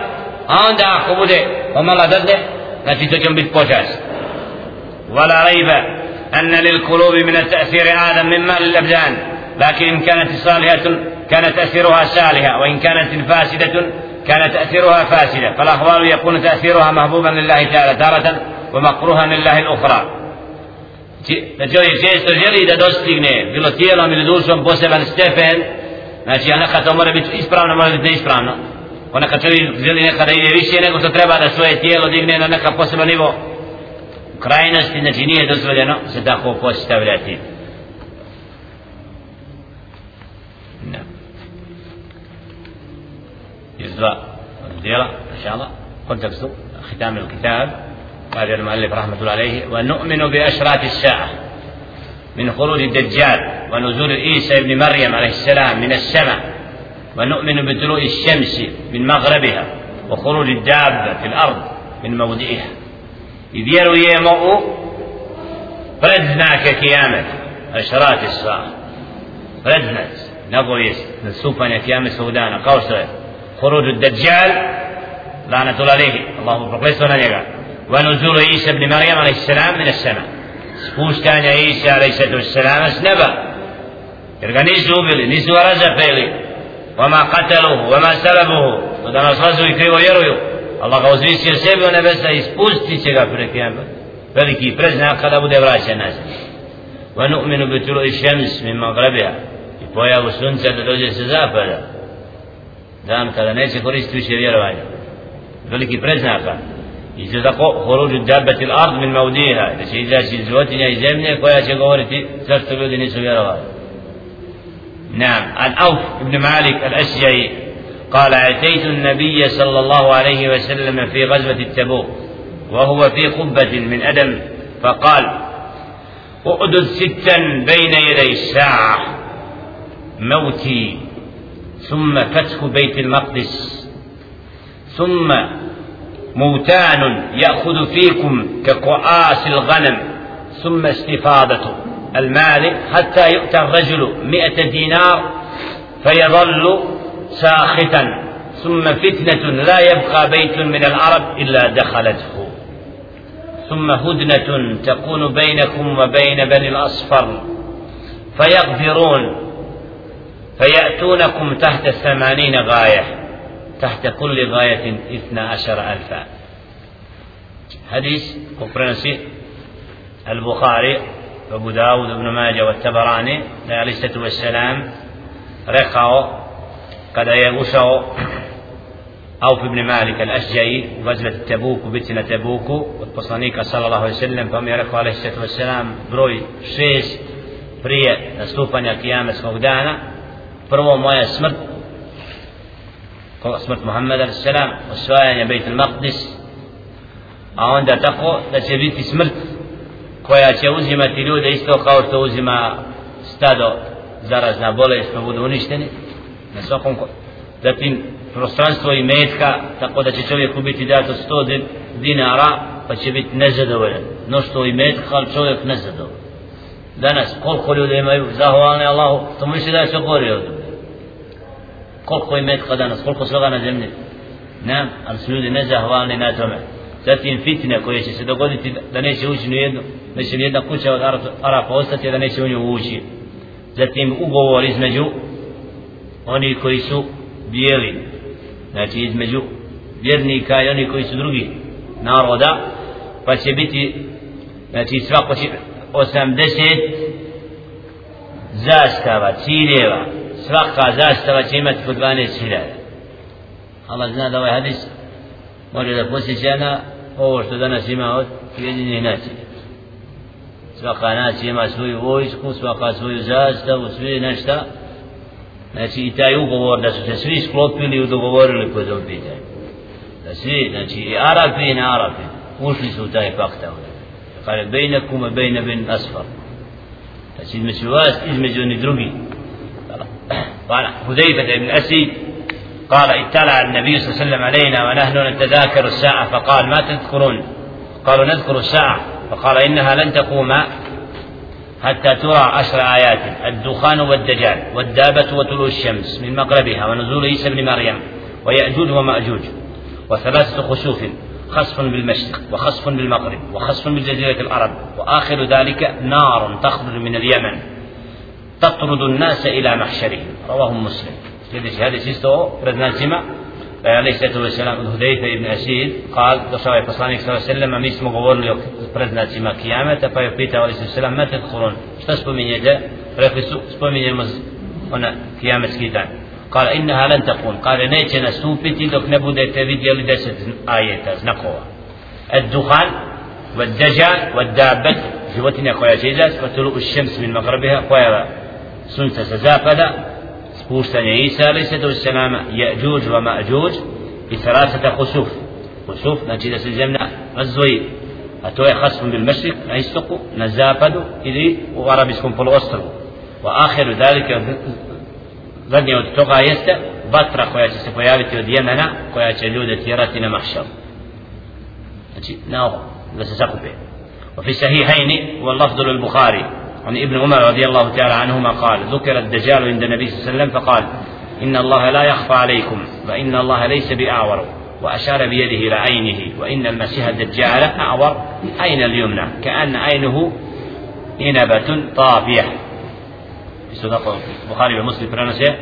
a onda ako bude omala dadne, znači to će biti počast. ولا ريب أن للقلوب من التأثير هذا مما للأبدان لكن إن كانت صالحة كان تأثيرها صالحة وإن كانت فاسدة كان تأثيرها فاسدة فالأخبار يكون تأثيرها محبوبا لله تعالى تارة ومكروها لله الأخرى čovjek često želi da dostigne bilo tijelom ili dušom poseban stepen znači a nekad to mora biti ispravno mora biti neispravno onakad čovjek želi nekada ide više nego što treba da svoje tijelo digne na neka poseban nivo u krajnosti znači nije dozvoljeno se tako postavljati ne iz dva dijela inša Allah kontekstu ختام الكتاب. قال المؤلف رحمة الله عليه ونؤمن بأشراط الساعة من خروج الدجال ونزول عيسى ابن مريم عليه السلام من السماء ونؤمن بطلوع الشمس من مغربها وخروج الدابة في الأرض من موضعها. إذ يروي مؤ predznake kijameta ašrat sa predznac nagovijest nastupanja kijame svog dana kao خروج الدجال لعنة الله عليه. الله فقلت لنا لك ونزول عيسى بن مريم عليه السلام من السماء. سبوش كان عيسى عليه السلام اسنبا يرغى نيسو بلي نيسو رزفيلي وما قتلوه وما سلبوه ودنا صازو يكيو يرويو الله قوز ريس يرسيبه ونبسا. يسبوش تيشيغا في الكيام فلكي برزنا قد أبو دبراس الناس ونؤمن بطلوع الشمس من مغربها. يبويا وسنسة تدوجي سزافة. Dan kada neće koristiti više vjerovanja veliki preznaka isto tako horuđu dabati l'ard min maudiha da će izaći životinja iz zemlje koja će govoriti zašto ljudi nisu vjerovali نعم عن أوف بن مالك الأشجعي قال أتيت النبي صلى الله عليه وسلم في غزوة التبوك وهو في قبة من أدم فقال أؤدد ستا بين يدي الساعة موتي ثم فتح بيت المقدس. ثم موتان يأخذ فيكم كقعاس الغنم. ثم استفاضة المال حتى يؤتى الرجل مئة دينار فيظل ساختا ثم فتنة لا يبقى بيت من العرب إلا دخلته. ثم هدنة تكون بينكم وبين بني الأصفر. فيغفرون فيأتونكم تحت ثمانين غاية تحت كل غاية اثنى عشر ألفا. حديث كفرنسي البخاري وابو داود وابن ماجه والتبراني عليه الصلاة والسلام رقعوا قد يغشوا. أوف بن مالك الأشجعي غزوة تبوك وبتنا تبوك والبصانيك صلى الله عليه وسلم فهم يرقوا عليه الصلاة والسلام بروي شيس prije nastupanja kijameskog dana smrt smrt Muhammeda a.s. osvajanje Bejt al-Maqdis a onda tako da će biti smrt koja će uzimati ljude isto kao što uzima stado zarazna bolest pa budu uništeni na svakom zatim prostranstvo i metka tako da će čovjeku biti dato 100 dinara pa će biti nezadovoljan mnoštvo i metka ali čovjek nezadovoljan danas koliko ljudi imaju zahvalne Allahu to misli da je se gori od koliko je metka danas koliko svega na zemlji? Ne, ali su ljudi nezahvalni na tome. Zatim fitne koje će se dogoditi da neće ući ni jedno neće ni jedna kuća od Arapa ostati da neće u nju ući. Zatim ugovor između oni koji su bijeli. Znači između vjernika i oni koji su drugi naroda pa će biti znači svako će 80 zastava, ciljeva. Svaka zastava će imati po 12.000 Allah zna da ovaj hadis može da posjeća na ovo što danas ima od jedinih nacija svaka nacija ima svoju vojsku svaka svoju zastavu svi nešta znači i taj ugovor da su se svi sklopili i dogovorili po tom pitanju da svi, znači i Arapi i ne Arapi ušli su u taj pakt قال بينكم وبين بن أصفر znači između vas između oni قال حذيفة بن أسيد قال اطلع النبي صلى الله عليه وسلم علينا ونحن نتذاكر الساعة فقال ما تذكرون؟ قالوا نذكر الساعة. فقال إنها لن تقوم حتى ترى عشر آيات الدخان والدجال والدابة وطلوع الشمس من مغربها ونزول عيسى بن مريم ويأجوج ومأجوج وثلاثة خسوف خصف بالمشرق وخصف بالمغرب وخصف بالجزيرة العرب وآخر ذلك نار تخرج من اليمن. تطرد الناس إلى محشرهم رواه مسلم. سيدي سيدي سيستو فردنا سيما. عليه الصلاة والسلام. من هديفة بن أسيد قال دخل عليه صلى الله عليه وسلم أمي اسمه قبول لك. فردنا سيما. قيامة؟ فيبقيت عليه الصلاة والسلام. ما تدخلون اشتسبوا من يجا فرقسوا اسبوا من يمز هنا قيامة سكيتان قال إنها لن تقول قال نيتنا سوبتي دوك نبودة تبيدي لدسة آية نقوة الدخان والدجال والدابة. في وطن يقول يا جيزاس. وتلوء الشمس من مغربها. قوية جوتنا خويا جيزاس وطلوع الشمس من مغربها خويا سنة سزافدا سبوشتن عيسى عليه الصلاة والسلام يأجوج ومأجوج بثلاثة خسوف. خسوف نجد سجمنا غزوي أتوي خصم بالمشرق نيستقو نزافدو إلي وغربسكم في الأسر وآخر ذلك zadnje od toga jeste vatra koja će se pojaviti od Jemena koja će ljude tjerati na mahšar znači na ovo da se zakupe وفي الصحيحين واللفظ للبخاري. عن ابن عمر رضي الله تعالى عنهما قال ذكر الدجال عند النبي صلى الله عليه وسلم فقال إن الله لا يخفى عليكم وإن الله ليس بأعور وأشار بيده إلى عينه وإن المسيح الدجال أعور عين اليمنى كأن عينه إنبة طافية. في صدق البخاري ومسلم. فرنسي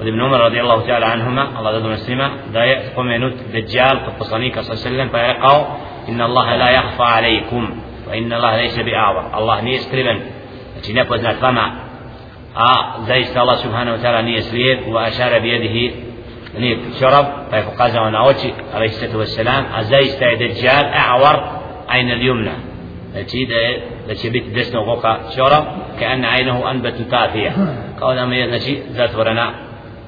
وابن عمر رضي الله تعالى عنهما الله دادون السلمة دا يقوم ينوت دجال قد صلى الله عليه وسلم فيقع إن الله لا يخفى عليكم وإن الله ليس بأعور. الله نيس كريمان znači nepoznat vama a zaista Allah subhanahu wa ta'ala nije slijep wa ashara bi yadihi nije čorab pa je pokazao na oči alaihi sallatu a zaista je Dajjal a'war ajna al-yumna znači da je da će biti desnog oka čora كأن عينه أنبت كافية قال ما znači zatvorena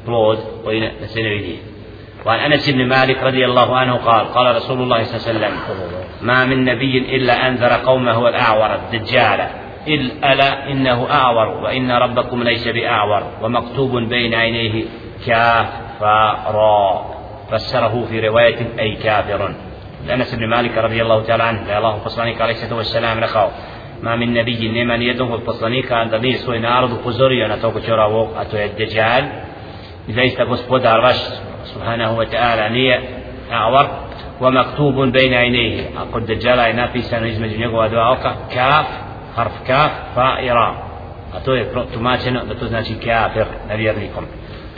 plod koji ne se ne vidi وعن أنس بن مالك رضي الله عنه قال قال رسول الله صلى الله عليه وسلم ما من نبي إلا أنذر قومه الأعور الدجال إذ ألا إنه أعور وإن ربكم ليس بأعور ومكتوب بين عينيه كافرا فسره في رواية أي كافر. لأنس بن مالك رضي الله تعالى عنه لا الله فصلانيك عليه الصلاة والسلام. لخاو ما من نبي نما يده فصلانيك أن دمي سوي نارض فزوري أن توقع شراوك أتو الدجال إذا استقص بودار رشد سبحانه وتعالى. نية. أعور. ومكتوب بين عينيه. أقول الدجال أي في سنة يزمج كاف. Harf kaf fa i ra a to je tumačeno da to znači kafir nevjernikom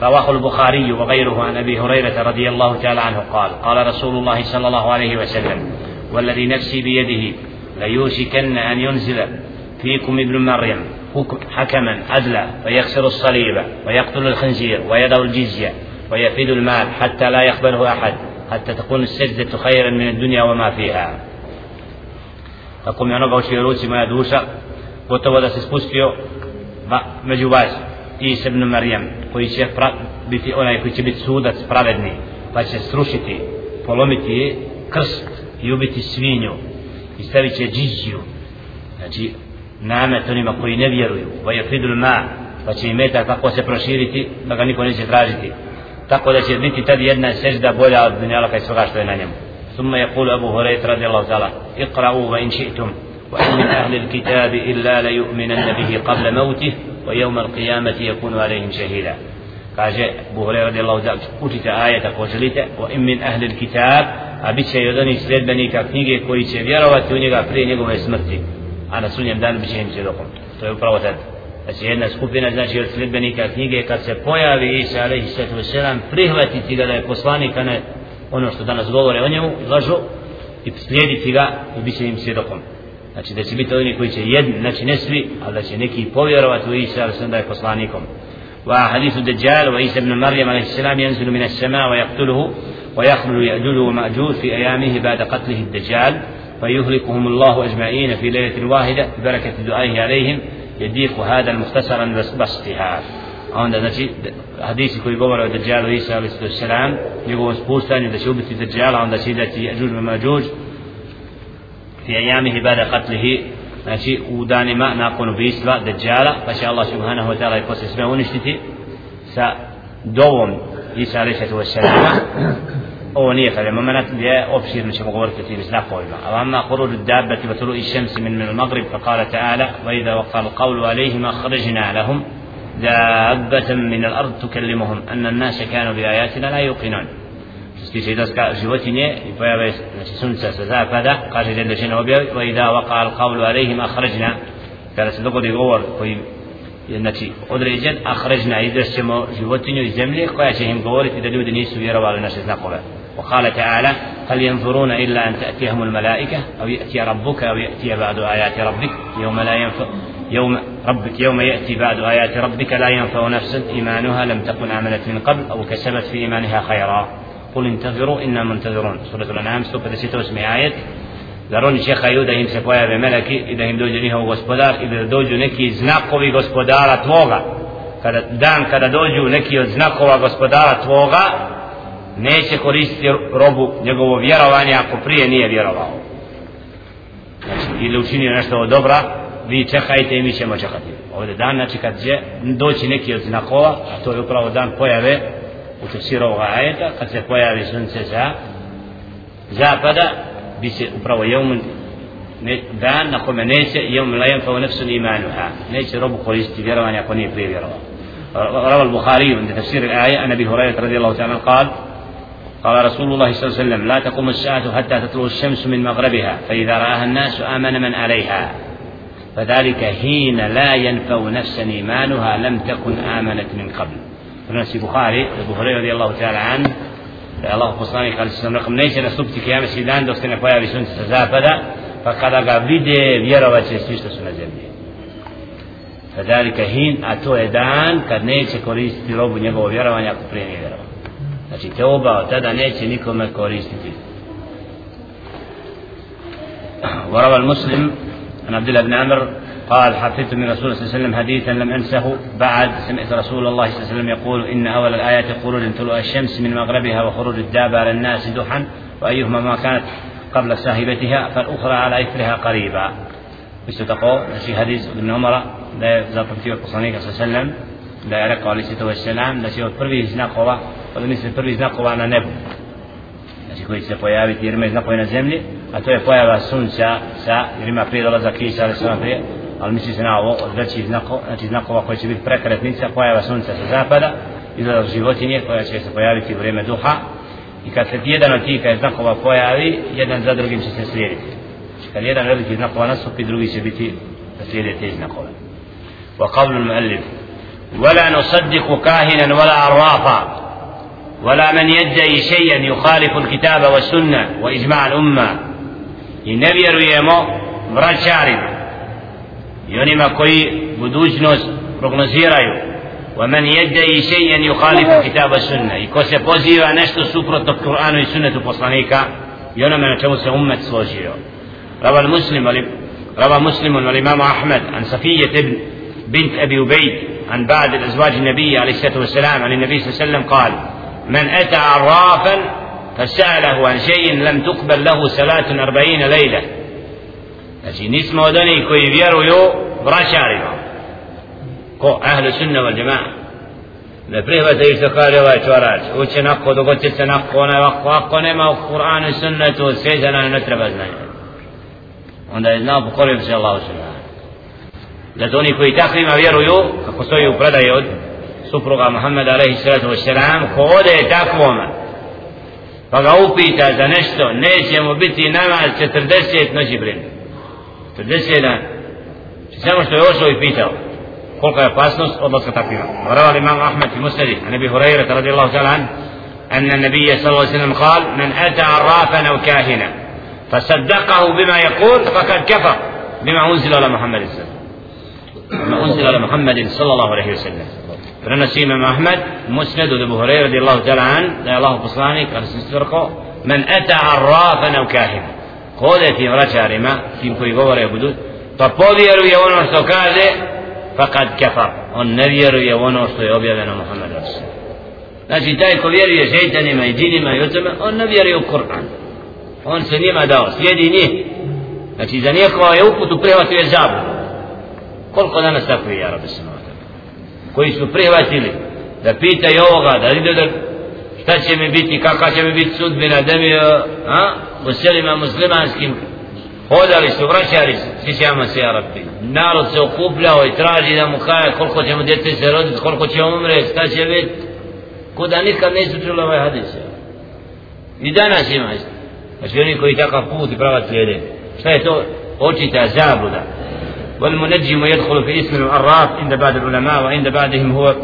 رواه البخاري وغيره عن أبي هريرة رضي الله تعالى عنه قال قال رسول الله صلى الله عليه وسلم والذي نفسي بيده ليوشكن أن ينزل فيكم ابن مريم حكما عدلا فيكسر الصليب ويقتل الخنزير ويدعو الجزية ويفيد المال حتى لا يقبله أحد حتى تكون السجدة خيرا من الدنيا وما فيها. tako mi onoga učio ruci moja duša gotovo da se spustio ba, među vas i sebnu Marijem koji će pra, biti onaj koji će biti sudac pravedni pa će srušiti polomiti krst i ubiti svinju i stavit će džiđiju znači namet onima koji ne vjeruju va je fidru na pa će imeta meta tako se proširiti da ga niko neće tražiti. Tako da će biti tad jedna sežda bolja od dunjalaka i svoga što je na njemu. ثم يقول أبو هريرة رضي الله تعالى اقرأوا وإن شئتم وإن من أهل الكتاب إلا ليؤمنن به قبل موته ويوم القيامة يكون عليهم شهيدا. قال أبو هريرة رضي الله تعالى قلت آية قجلت وإن من أهل الكتاب أبيت شيئاني سلبني كفنيك كويت شبيرا واتونيك أفرين يقوم يسمرتي أنا سنيم دان بشيهم شدقم طيب روتت Znači jedna skupina znači od sljedbenika knjige kad se pojavi Isa alaihi sallatu wasalam prihvatiti ga da je poslanik ono što danas govore o njemu lažu i slijediti ga i bit će im svjedokom znači da će biti oni koji će jedni znači ne svi ali da će neki povjerovati u Isa alaihi da je poslanikom وحديث الدجال وعيسى ابن مريم عليه السلام ينزل من السماء ويقتله ويخرج يأجوج ومأجوج في أيامه بعد قتله الدجال فيهلكهم الله أجمعين في ليلة واحدة ببركة دعائه عليهم يضيق هذا المختصرا بسطها onda znači hadisi koji govore o Dajjalu Isa alaihi sallam njegovom spustanju da će ubiti Dajjala onda će idati Ađuž Mađuž fi ajamihi bada katlihi znači u danima nakon ubistva Dajjala pa će Allah subhanahu wa ta'ala i posle sve uništiti sa dovom Isa alaihi wa sallam ovo nije kada moment gdje opširno ćemo govoriti o tim znakovima a amma khuruj dabbati wa tulu'i shamsi min min al-maghrib fa qala ta'ala wa idha waqa al-qawlu alayhim akhrajna lahum دابة من الأرض تكلمهم أن الناس كانوا بآياتنا لا يوقنون dogodi govor koji je znači određen akhrajna izrašćemo životinju iz zemlje koja će im govoriti da ljudi nisu vjerovali naše znakove وقال تعالى هل ينظرون إلا أن تأتيهم الملائكة أو يأتي ربك أو يأتي بعد آيات ربك يوم لا ينفع يوم ربك يوم يأتي بعد آيات ربك لا ينفع نفسا إيمانها لم تكن آمنت من قبل أو كسبت في إيمانها خيرا قل انتظروا إنا منتظرون سورة الأنعام 158 آية Zar oni čekaju da im se pojave meleki i da im dođe njihov gospodar i da dođu neki znakovi gospodara tvoga kada, dan kada dođu neki od znakova gospodara tvoga neće koristiti robu njegovo vjerovanje ako prije nije vjerovao znači, ili učinio nešto od dobra vi čekajte i mi ćemo čekati ovdje dan znači kad će doći neki od znakova a to je upravo dan pojave u tefsiru ovoga ajeta kad se pojavi sunce za zapada bi se upravo jeumun dan na kome neće jeum la yanfa nafsun imanuha neće robu koristiti vjerovanje ako nije prije vjerovao روى البخاري عند تفسير الآية عن أبي هريرة رضي الله تعالى قال قال رسول الله صلى الله عليه وسلم لا تقوم الساعة حتى تطلع الشمس من مغربها فإذا رآها الناس آمن من عليها فذلك حين لا ينفع نفسا إيمانها لم تكن آمنت من قبل. فنفس بخاري أبو هريرة رضي الله تعالى عنه الله فصلاني قال السلام رقم نيسي نصبت كيام سيدان دوستنا قويا بسنت سزافدا فقد قابلد بيرا وچسيشت سنة فذلك حين أتو إدان قد نيسي كوريس تلوب نيبو بيرا ونيكو بريني بيرا Znači te oba od tada neće nikome koristiti. Vorava عن عبد الله بن عمر قال حفظت من رسول الله صلى الله عليه وسلم حديثا لم أنسه. بعد سمعت رسول الله صلى الله عليه وسلم يقول إن أول الآيات خروج طلوع الشمس من مغربها وخروج الدابة على الناس دحا وأيهما ما كانت قبل صاحبتها فالأخرى على إثرها قريبا. Isto tako, znači hadis od Umara da je zapamtio poslanika sa selem da je rekao ali sito selam da će od prvih znakova od misli prvih znakova na nebu znači koji će se pojaviti a to je pojava sunca sa, jer ima prije dolazak Isa, ali sam prije, ali misli se na ovo od većih znakova, znači znakova koji će biti prekretnica, pojava sunca sa zapada, izlazak životinje koja će se pojaviti u vrijeme duha, i kad se jedan od tih znakova pojavi, jedan za drugim će se slijediti. Znači kad jedan veliki znakova nastupi, drugi će biti da slijede te znakove. وقول المؤلف ولا نصدق كاهنا ولا عرافا ولا من يدعي شيئا يخالف الكتاب والسنة وإجماع الأمة النبي ريمو vraćarima. I onima koji budućnost prognoziraju. ومن يدعي شيئا يخالف الكتاب والسنة i ko se poziva nešto suprotno Kur'anu i sunnetu poslanika i onome na čemu se ummet složio. المسلم روى مسلم والإمام أحمد عن صفية ابن بنت أبي أبيد عن بعض الأزواج النبي عليه الصلاة والسلام عن النبي صلى الله عليه وسلم قال من أتى عرافا فسأله عن شيء لم تقبل له صلاة أربعين ليلة Znači nismo od onih koji vjeruju vraćarima Ko ahlu sunna wal jama'a Ne prihvataju što kaže ovaj čorač Uče nako, dogodće se nako, onaj ovako Ako nema u Kur'anu i sunnetu Sve za nam ne treba znanje Onda je znao pokorio se Allah sunna Zato oni koji takvima vjeruju Kako stoji u predaji od supruga Muhammeda alaihi sallatu wassalam ko ode takvoma pa ga upita za nešto neće mu biti namaz 40 noći pred 40 dan samo što je ošao i pitao kolika je opasnost odlaska takvima? الإمام أحمد في مسنده عن أبي هريرة رضي الله تعالى عنه أن النبي صلى الله عليه وسلم قال من أتى عرافا أو كاهنا فصدقه بما يقول فقد كفر بما أنزل على محمد صلى الله عليه وسلم بما أنزل على محمد صلى الله عليه وسلم prenosi imam Ahmed musned od Abu radi radijallahu ta'ala an da je Allah poslanik ali se stvrko men eta arrafan au kahin kode tim vraćarima tim koji govore budu pa povjeruje ono što kaže fakad kafar. On ne vjeruje ono što je objavljeno Muhammed znači taj ko vjeruje šeitanima i džinima i otome on ne vjeruje u Kur'an. On se njima dao slijedi njih. Znači za njihova je uputu prihvatio zabudu koliko danas takvi ja rabi koji su prihvatili da pitaju ovoga, da ide da šta će mi biti, kakva će mi biti sudbina, da mi a, u selima muslimanskim hodali su, vraćali su, sjećamo se Arapi. Narod se okupljao i traži da mu kaje koliko će mu djete se roditi, koliko će umre, šta će biti, kuda nikad nisu čuli ovaj hadis. I danas ima isto. Znači oni koji takav put i pravac slijede. Šta je to? Očita zabluda. والمنجم يدخل في اسم العراف عند بعض العلماء وعند بعضهم هو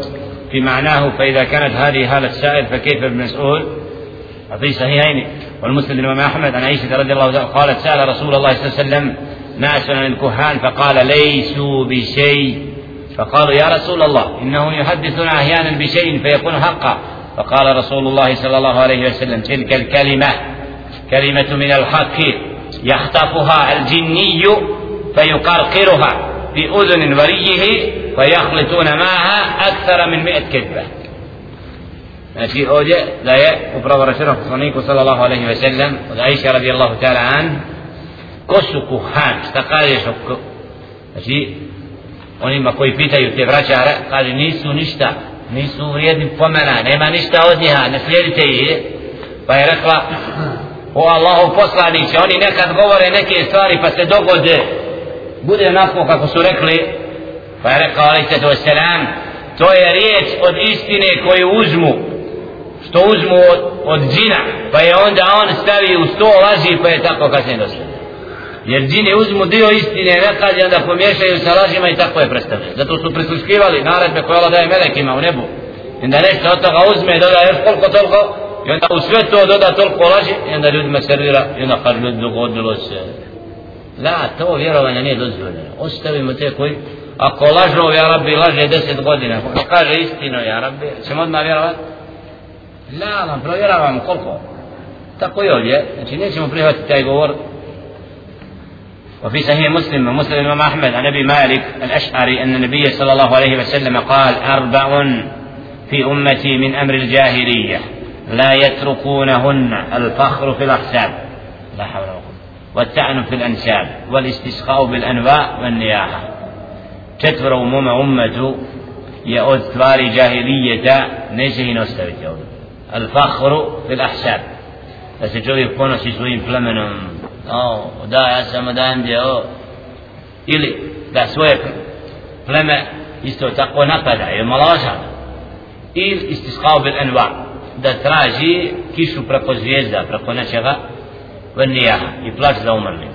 في معناه فإذا كانت هذه حالة السائل فكيف المسؤول في صحيحين. والمسلم الإمام أحمد عن عائشة رضي الله عنها قالت سأل رسول الله صلى الله عليه وسلم ناس عن الكهان فقال ليسوا بشيء. فقالوا يا رسول الله إنه يحدثنا أحيانا بشيء فيكون حقا. فقال رسول الله صلى الله عليه وسلم تلك الكلمة كلمة من الحق يخطفها الجني فيقرقرها في أذن وريه فيخلطون معها أكثر من مئة كذبة. في أوجة لا يأبرو رسوله الصنيك صلى الله عليه وسلم وعيشة رضي الله تعالى عن كسكو خان استقال يشكو في أولي ما كوي بيتا يتبرا شارع قال نيسو نشتا نيسو ريادي فمنا نيما نشتا وزيها نسليلتي فيرقل هو الله فصلا نيشا أولي نكاد قوري نكي استواري فسدوغو دي. Bude onako kako su rekli pa je rekao alaih sato wasalam to je riječ od istine koju uzmu što uzmu od, od džina pa je onda on stavi u sto laži pa je tako kasnije došlo. Jer džine uzmu dio istine nekad i onda pomiješaju sa lažima i tako je predstavljeno. Zato su prisluškivali naredbe koje Allah daje melekima u nebu. I onda nešto od toga uzme i doda još koliko toliko i onda u sve to doda toliko laži i onda ljudima servira i onda kad ljudi dogodilo se. La, to vjerovanje nije dozvoljeno. Ostavimo te koji, ako lažu, ja rabbi, laže deset godina, ako kaže istinu, ja rabbi, ćemo odmah vjerovat? La, nam provjeravamo koliko. Tako i ovdje, znači nećemo prihvatiti taj govor. وفي صحيح مسلم ومسلم الإمام أحمد عن أبي مالك الأشعري أن النبي صلى الله عليه وسلم قال أربع في أمتي من أمر الجاهلية لا يتركونهن الفخر في الأحساب لا حول ولا قوة والتعن في الأنساب والاستسقاء بالأنواء والنياحة. تتفر أمم أمته يا أذكار جاهلية نسهن أستفجون الفخر في الأحساب. بس جوي يكون سيسوي فلمنهم أو دا يا سمدان دي أو إلي دا سوي فلما يستو تقوى نقدا يا ملاجا إل استسقاء بالأنواع دا تراجي كيشو بركو زيزا بركو نشغا والنياحة يبلاج ذا أمرنك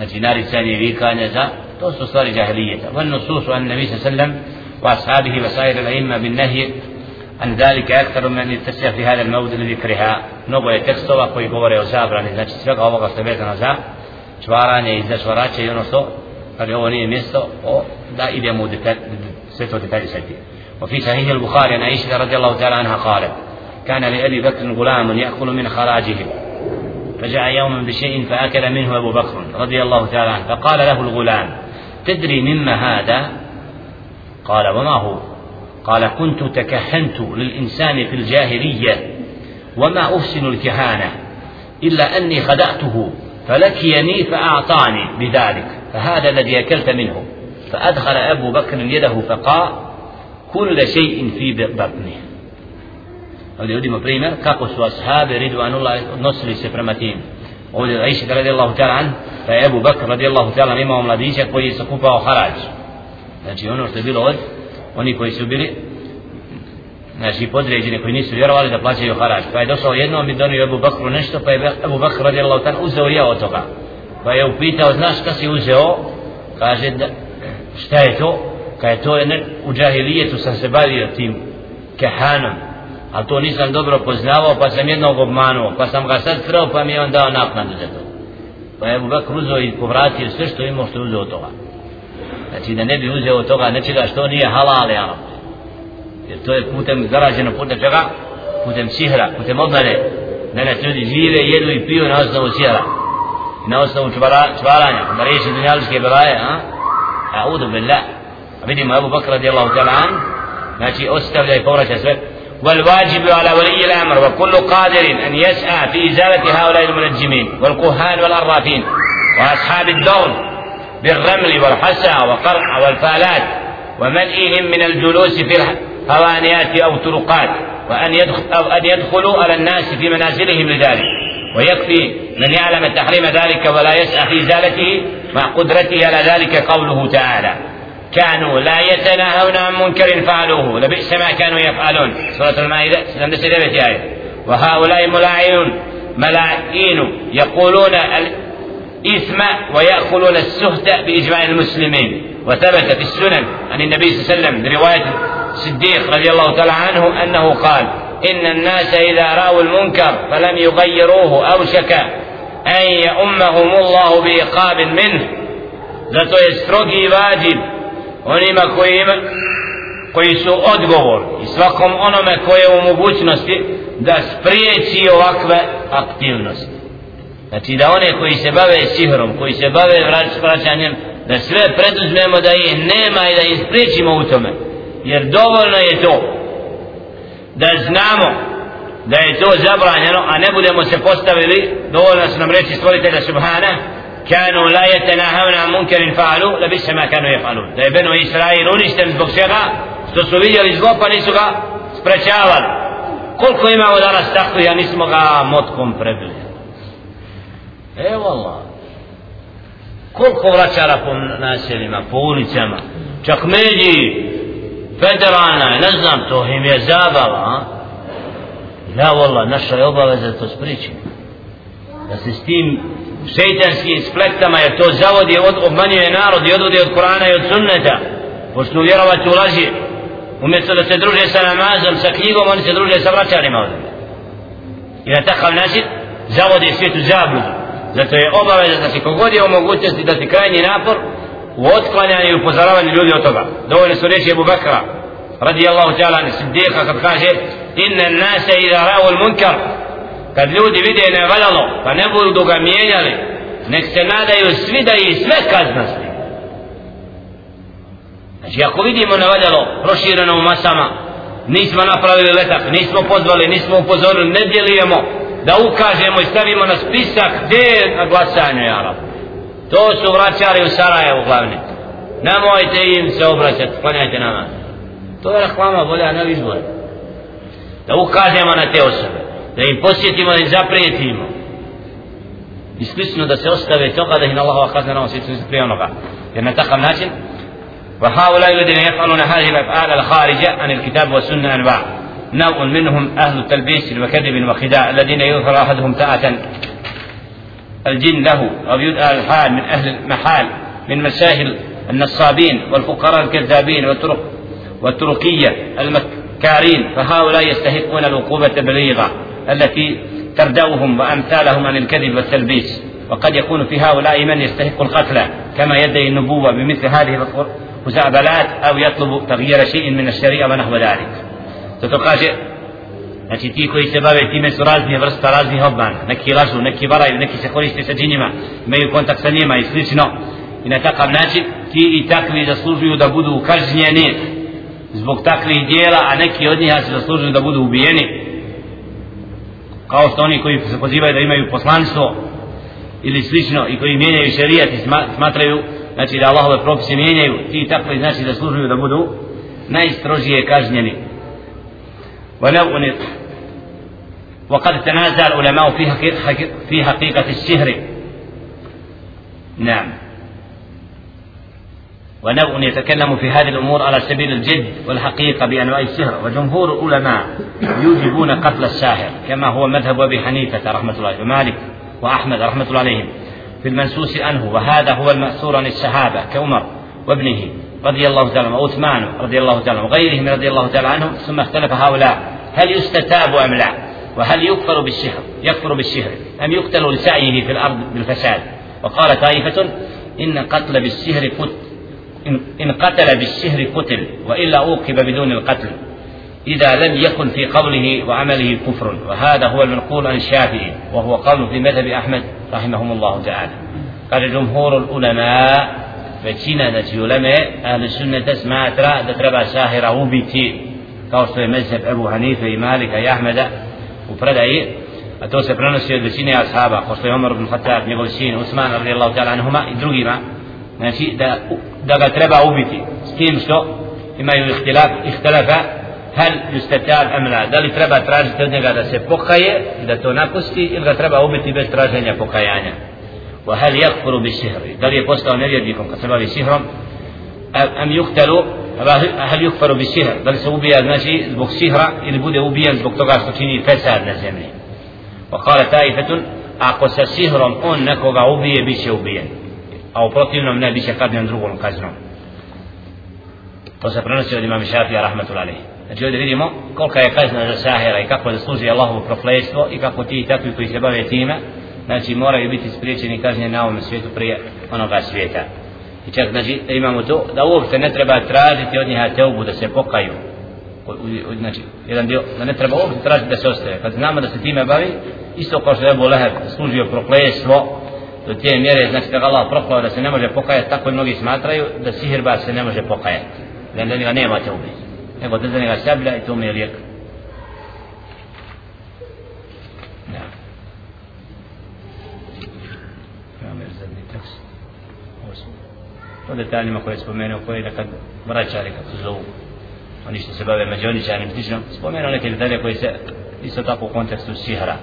نتي ناري ثاني ريكا نزا توسو صار جاهلية. والنصوص عن النبي صلى الله عليه وسلم وأصحابه وسائر الأئمة بالنهي عن ذلك أكثر من يتسع في هذا المود الذي كرها نبو يتكسوا وقوي قوري وسافر عن إذنك سفق أو سبيت نزا. شواران يزا شوارات شيء ينصو قال هو نية ميستو إذا مودتا تتالي وفي صحيح البخاري أن عائشة رضي الله تعالى عنها قالت كان لأبي بكر غلام يأكل من خراجه. فجاء يوما بشيء فأكل منه أبو بكر رضي الله تعالى عنه فقال له الغلام تدري مما هذا؟ قال وما هو؟ قال كنت تكهنت للإنسان في الجاهلية وما أحسن الكهانة إلا أني خدعته فلكيني فأعطاني بذلك فهذا الذي أكلت منه. فأدخل أبو بكر يده فقال كل شيء في بطنه. Ovdje vidimo primjer kako su ashabi Ridvanullah odnosili se prema tim. Ovdje Aisha radijallahu ta'ala pa je Ebu Bakr radijallahu ta'ala imao mladića koji je sakupao harađ. Znači ono što je bilo od oni koji su bili znači podređeni koji nisu vjerovali da plaćaju harač. Pa je došao jednom i donio Ebu Bakru nešto pa je Ebu Bakr radijallahu ta'ala uzeo ja od toga. Pa je upitao znaš šta si uzeo? Kaže da šta je to? Kaže to je u džahilijetu sam se bavio tim kehanom a to nisam dobro poznavao pa sam jednog obmanuo pa sam ga sad sreo pa mi je on dao naknadu za to. Pa je Ebu uzeo i povratio sve što imao što uzeo od toga. Znači da ne bi uzeo toga nečega što nije halal ja. Jer to je putem zarađeno putem čega? Putem sihra, putem obmane. Danas ljudi žive, jedu i piju na osnovu sihra. Na osnovu čvara, čvaranja da riješi dunjaličke belaje a? a udu billah. A vidimo Abu Bakr radijallahu ta'ala znači ostavlja i povraća sve. والواجب على ولي الأمر وكل قادر أن يسعى في إزالة هؤلاء المنجمين والكهان والارافين وأصحاب الدور بالرمل والحسى وقرع والفالات ومنئهم من الجلوس في الهوانيات أو طرقات وأن يدخل أو أن يدخلوا على الناس في منازلهم لذلك ويكفي من يعلم تحريم ذلك ولا يسعى في إزالته مع قدرته على ذلك قوله تعالى كانوا لا يتناهون عن منكر فعلوه. لبئس ما كانوا يفعلون. سورة المائدة وهؤلاء ملاعين. ملاعين يقولون إثم ويأكلون السهت بإجماع المسلمين. وثبت في السنن عن النبي صلى الله عليه وسلم برواية الصديق رضي الله تعالى عنه أنه قال إن الناس إذا رأوا المنكر فلم يغيروه أوشك أن يؤمهم الله بعقاب منه. Zato je strogi vađib onima koji, ima, koji su odgovor i svakom onome koje je u mogućnosti da spriječi ovakve aktivnosti Znači da one koji se bave sihrom, koji se bave vraćanjem, da sve preduzmemo da ih nema i da ih spriječimo u tome. Jer dovoljno je to da znamo da je to zabranjeno, a ne budemo se postavili, dovoljno su nam reći stvoritelja Subhana, كانوا la يتناهون عن منكر فعلوا bisa ma kanu يفعلون da je beno Israil uništen zbog svega što su vidjeli zlo pa nisu ga sprečavali koliko imamo danas takvi ja nismo ga motkom prebili Evo Allah. Koliko vraćara po naseljima, po ulicama, čak mediji, federalna, ne znam, to im je zabava, a? Ja, Allah, naša je obaveza da to spričimo. Da se s tim šeitanski spletama jer to zavodi, od, obmanjuje narod i odvodi od Kurana i od sunneta, pošto vjerovati u laži, umjesto da se druže sa namazom, sa knjigom, oni se druže sa vraćanima od I na takav način zavodi svijetu zabludu. Zato je obaveza da se kogod je u mogućnosti da ti krajnji napor u otklanjanju i upozoravanju ljudi od toga. Dovoljno su reći Ebu Bakra radijallahu ta'ala ni siddiqa kad kaže inna nase ida ra'u al munkar kad ljudi vide ne valjalo pa ne budu ga mijenjali nek se nadaju svi da je sve kaznosti znači ako vidimo ne valjalo prošireno u masama nismo napravili letak nismo pozvali nismo upozorili ne djelujemo da ukažemo i stavimo na spisak gdje je na glasanju ja to su vraćali u Sarajevo glavni. Nemojte im se obraćati klanjajte nama to je reklama bolja na izbore. Da ukažemo na te osobe. Da im posjetimo da im zaprijetimo i slično da se ostave toga da ih na Allahova kazna na osjeću prije onoga. Jer na takav način وهؤلاء الذين يفعلون هذه الأفعال الخارجة عن الكتاب والسنة أنواع نوع منهم أهل التلبيس وكذب وخداع الذين يظهر أحدهم تاعة الجن له أو يدعى الحال من أهل المحال من مساهل النصابين والفقراء الكذابين والطرق والتركية المكارين فهؤلاء يستحقون العقوبة البليغة التي تردوهم وأمثالهم عن الكذب والتلبيس وقد يكون في هؤلاء من يستحق القتل كما يدعي النبوة بمثل هذه الخزعبلات أو يطلب تغيير شيء من الشريعة ونحو ذلك تتقاجئ Znači ti koji se bave time su razne vrsta raznih obmana. Neki lažu, neki varaju, neki se koriste sa džinima, imaju kontakt sa njima i slično. I na takav način ti i takvi zaslužuju da budu kažnjeni zbog takvih dijela, a neki od njih zaslužuju da budu ubijeni. Kao što oni koji se pozivaju da imaju poslanstvo ili slično i koji mijenjaju šerijat i smatraju znači da Allahove propise mijenjaju, ti i takvi znači zaslužuju da budu najstrožije kažnjeni. ولو وقد تنازع العلماء في حقيقة, في حقيقة السحر نعم ونوع يتكلم في هذه الأمور على سبيل الجد والحقيقة بأنواع السحر. وجمهور العلماء يوجبون قتل الساحر كما هو مذهب أبي حنيفة رحمة الله ومالك وأحمد رحمة الله عليهم في المنسوس عنه. وهذا هو المأثور عن الصحابة كعمر وابنه رضي الله تعالى عنه وعثمان رضي الله تعالى عنه وغيرهم رضي الله تعالى عنهم ثم اختلف هؤلاء. هل يستتاب أم لا؟ وهل يكفر بالسحر؟ يكفر بالسحر. أم يقتل لسعيه في الأرض بالفساد؟ وقال طائفة إن قتل بالسحر إن قتل بالسهر قتل وإلا أوقب بدون القتل إذا لم يكن في قوله وعمله كفر وهذا هو المنقول عن الشافعي وهو قول في مذهب أحمد رحمهم الله تعالى. قال جمهور العلماء فتينا نتي علماء أهل السنة تسمع ترى تربى ساهرة وبيتي كوصف مذهب أبو حنيفة مالك يا أحمد وفردعي a to se prenosi od većine ashaba, kao što je Omar ibn Khattab, njegov sin, Usman, radijel Allah ta'ala, anuhuma da ga treba ubiti s tim što imaju ihtilaf, ihtilafa hal yustatab am la da li treba tražiti od njega da se pokaje i da to napusti ili ga treba ubiti bez traženja pokajanja وهل يكفر بالسحر دل يبوستو nevjernikom kad se bavi sihrom am yuktalu hal yukfaru bi sihr da li se ubija znači zbog sihra ili bude ubijen zbog toga što čini fesad na zemlji wa qala taifatun ako sa sihrom on nekoga ubije bit će ubijen a u protivnom ne biće kadnjen drugom kaznom. To se prenosi od imam Šafija rahmatul alaih znači ovdje vidimo kolika je kazna za sahira i kako da služi Allahovo prokletstvo i kako ti takvi koji se bave time znači moraju biti spriječeni kažnje na ovom svijetu prije onoga svijeta. I čak znači da imamo to da uopšte ne treba tražiti od njiha teubu da se pokaju. Znači jedan dio da ne treba uopšte tražiti da se ostaje. Kad znamo da se time bavi isto kao što je Ebu Leheb služio prokletstvo do te mjere znači da ga Allah proklao da se ne može pokajati tako mnogi smatraju da sihirba se ne može pokajati. Da njega nema teubi nego da za njega sablja i to mi je lijek. O detaljima koje je spomenuo koje da kad vraćari kad su zovu oni što se bave mađoničanim slično spomenuo neke detalje koje se isto tako u kontekstu sihra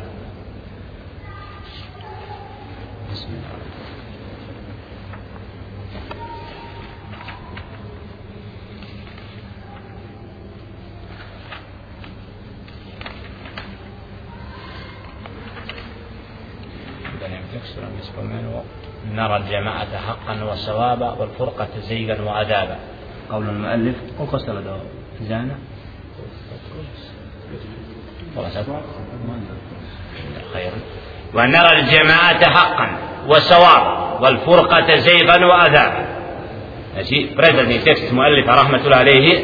نرى الجماعة حقا وصوابا والفرقة زيغا وعذابا. قول المؤلف وقصد زانا خير. ونرى الجماعة حقا وصوابا والفرقة زيغا وعذابا ماشي؟ بريدني تكست مؤلف رحمة الله عليه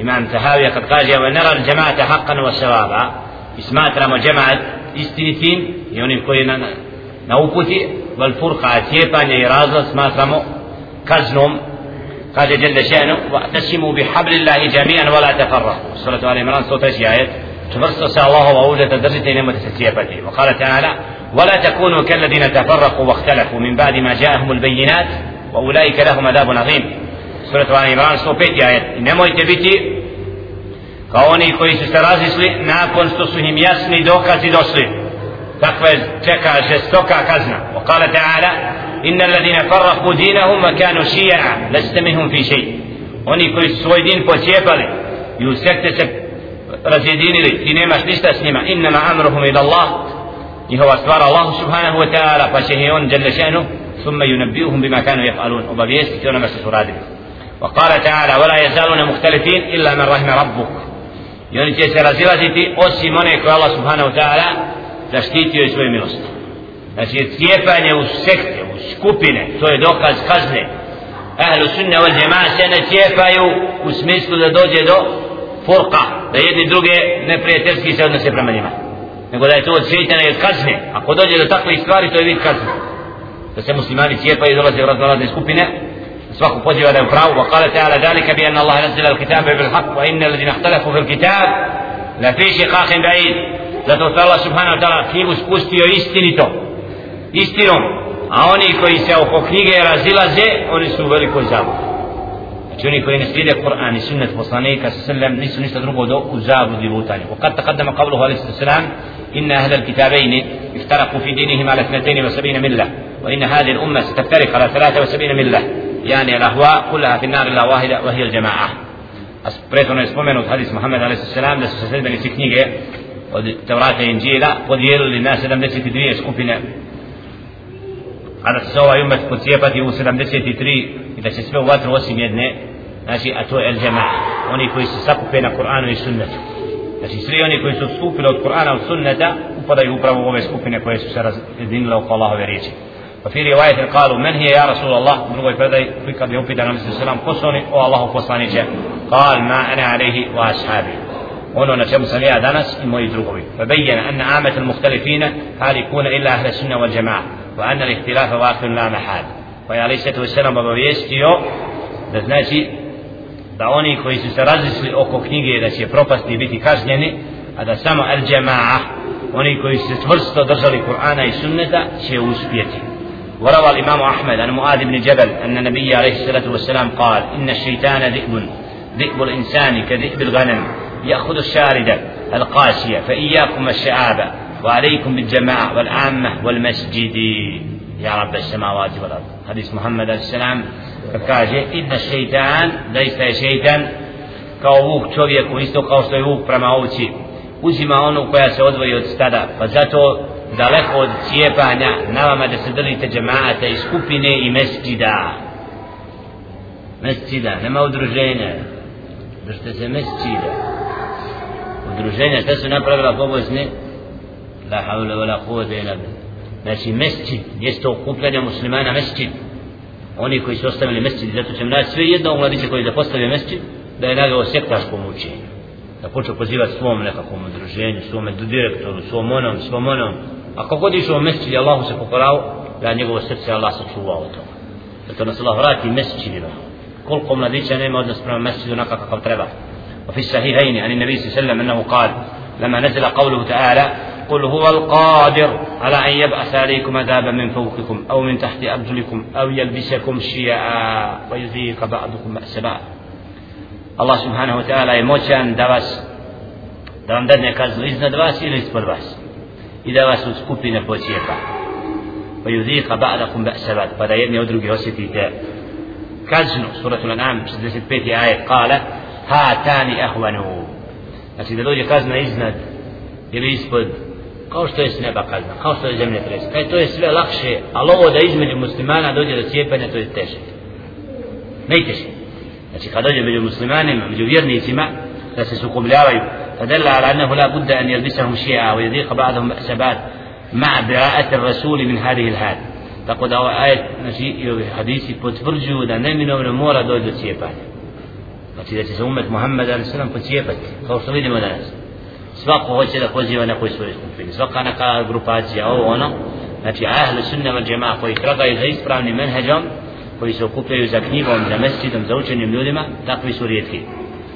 إمام تهاوي قد قال ونرى الجماعة حقا وصوابا اسمات رمى جماعة إستيتين يعني كوينا نوبتي والفرقة تيباني رازا سماترمو كزنم قال جل شأنه واعتصموا بحبل الله جميعا ولا تفرقوا. سورة آل عمران صوت آية تفرص الله وأوجد درجة نعمة تسيبته وقال تعالى ولا تكونوا كالذين تفرقوا واختلفوا من بعد ما جاءهم البينات وأولئك لهم عذاب عظيم. سورة آل عمران صوت آية koji su se razišli nakon što su im jasni dokazi došli. Takva čeka žestoka kazna. وقال تعالى إن الذين فرقوا دينهم وكانوا شيعا لست منهم في شيء. Pocijepali i u sekte se razjedinili ti nemaš ništa s njima innama amruhum ila Allah njihova stvar Allah subhanahu wa ta'ala pa će on jalla šanu ثم ينبئهم بما كانوا يفعلون وبيستي onome što su radili وقال تعالى ولا يزالون مختلفين إلا من رحم ربك i oni će se razilaziti osim one koje Allah subhanahu wa ta'ala zaštitio i svoje milosti znači cijepanje u sekte, u skupine to je dokaz kazne ahlu sunne wal džema se ne cijepaju u smislu da dođe do furqa da jedni druge neprijateljski se odnose prema njima. Nego da je to od svjetana i od kazne. Ako dođe do takve stvari to je vid kazne. Da se muslimani cijepaju i dolaze u razne skupine svako poziva da je u pravu. Wa kale ta'ala dalika bi anna Allah nazzila al-kitabe bil haq wa inna alladhina ikhtalafu fil kitab la fi shiqaqin ba'id. Zato što Allah subhanahu wa ta'ala knjigu spustio istinito istinom. A oni koji se oko knjige razilaze oni su u velikoj zabludi slijede Kur'an i sunnet poslanika sallam nisu ništa drugo do u zabludi lutanju وقد تقدم قوله عليه الصلاة والسلام إن أهل الكتابين افترقوا في دينهم على 72 ملة وإن هذه الأمة ستفترق على 73 ملة يعني الأهواء كلها في النار إلا واحدة وهي الجماعة prethodno je spomenut hadis Muhammed a.s. da su se sredbenici knjige od Tevrata i Inđila podijelili na 72 skupine a da se ovaj umet pocijepati u 73 i da će sve u vatru osim jedne znači a to je el džema oni koji se sakupe na Kur'anu i sunnetu znači svi oni koji su skupili od Kur'ana od sunneta upadaju upravo u ove skupine koje su se razjedinile oko Allahove riječi وفي رواية قالوا من هي يا رسول الله من رواية فردي في قد يوفي دانا عليه السلام قصوني أو الله قصاني قال ما أنا عليه وأصحابي ono na čemu sam ja danas i moji drugovi. فبين أن عامة المختلفين هالكون إلا أهل السنة والجماعة وأن الاختلاف واقع لا محال pa je ali se to selam obavijestio da znači da oni koji su se različili oko knjige da će propasti biti kažnjeni a da samo al jamaa oni koji su se čvrsto držali Kur'ana i sunneta će uspjeti وروى الإمام أحمد عن معاذ بن جبل أن النبي عليه الصلاة والسلام قال إن الشيطان ذئب ذئب الإنسان كذئب الغنم يأخذ الشاردة القاسية فإياكم الشعاب وعليكم بالجماعة والعامة والمسجد ja يا رب السماوات والأرض حديث محمد عليه السلام فقال إن الشيطان ليس شيطان kao vuk čovjeku, isto kao što je vuk prema ovci, uzima onu koja se odvoji od stada, pa zato daleko od cijepanja na vama da se držite džemata i skupine i mesđida. Mesđida, nema udruženja, držite se mesđida. Udruženja, šta su napravila pobozni? La havle, la kuvode, la bih. Znači mesčid jeste okupljanje muslimana mesčid oni koji su ostavili mesčid zato će mnaći sve jedno u mladice koji zapostavio mesčid da je nagao sektaškom učenju da počeo pozivati svom nekakvom udruženju, svom direktoru, svom onom, svom onom, a kako god išao u mesečini Allahu se pokorao da njegovo srce Allah sačuvao od toga zato nas Allah vrati mesečinima koliko mladića nema odnos prema mesečinu onaka kakav treba وفي الصحيحين عن النبي صلى الله عليه وسلم انه قال لما نزل قوله تعالى قل هو القادر. على أن يبعث عليكم عذابا من فوقكم أو من تحت أرجلكم أو يلبسكم شيعا ويذيق بعضكم بأس بعض. الله سبحانه وتعالى يموت أن دواس دوام دادنا كازل إذن دواس إلي إذبر باس إذا واسو سكوبين فوتيكا ويذيق بعضكم بأس بعض. فدا يدني أدرقي وسيتي تا. كازنو سورة الأنعام 65 آية قال هاتان أخوانه Znači da dođe kazna iznad ili ispod kao što je s neba kazna kao što je zemlje tres kaj to je sve lakše ali ovo da između muslimana dođe do cijepanja to je teže najteže znači kad dođe među muslimanima među vjernicima da se sukobljavaju فدل على أنه لا بد أن يلبسهم شيئا ويذيق بعضهم بأسبات مع براءة الرسول من هذه الحال tako da ova ajet znači, i ovi hadisi potvrđuju da neminovno mora doći do cijepanja znači da će se umet Muhammed sallam pocijepati kao što vidimo danas svako hoće da poziva nekoj svojoj skupini svaka neka grupacija ovo ono. Znači ahlu sunna wa džema koji tragaju za ispravnim menheđom koji se okupljaju za knjigom, za mesidom, za učenim ljudima takvi su rijetki.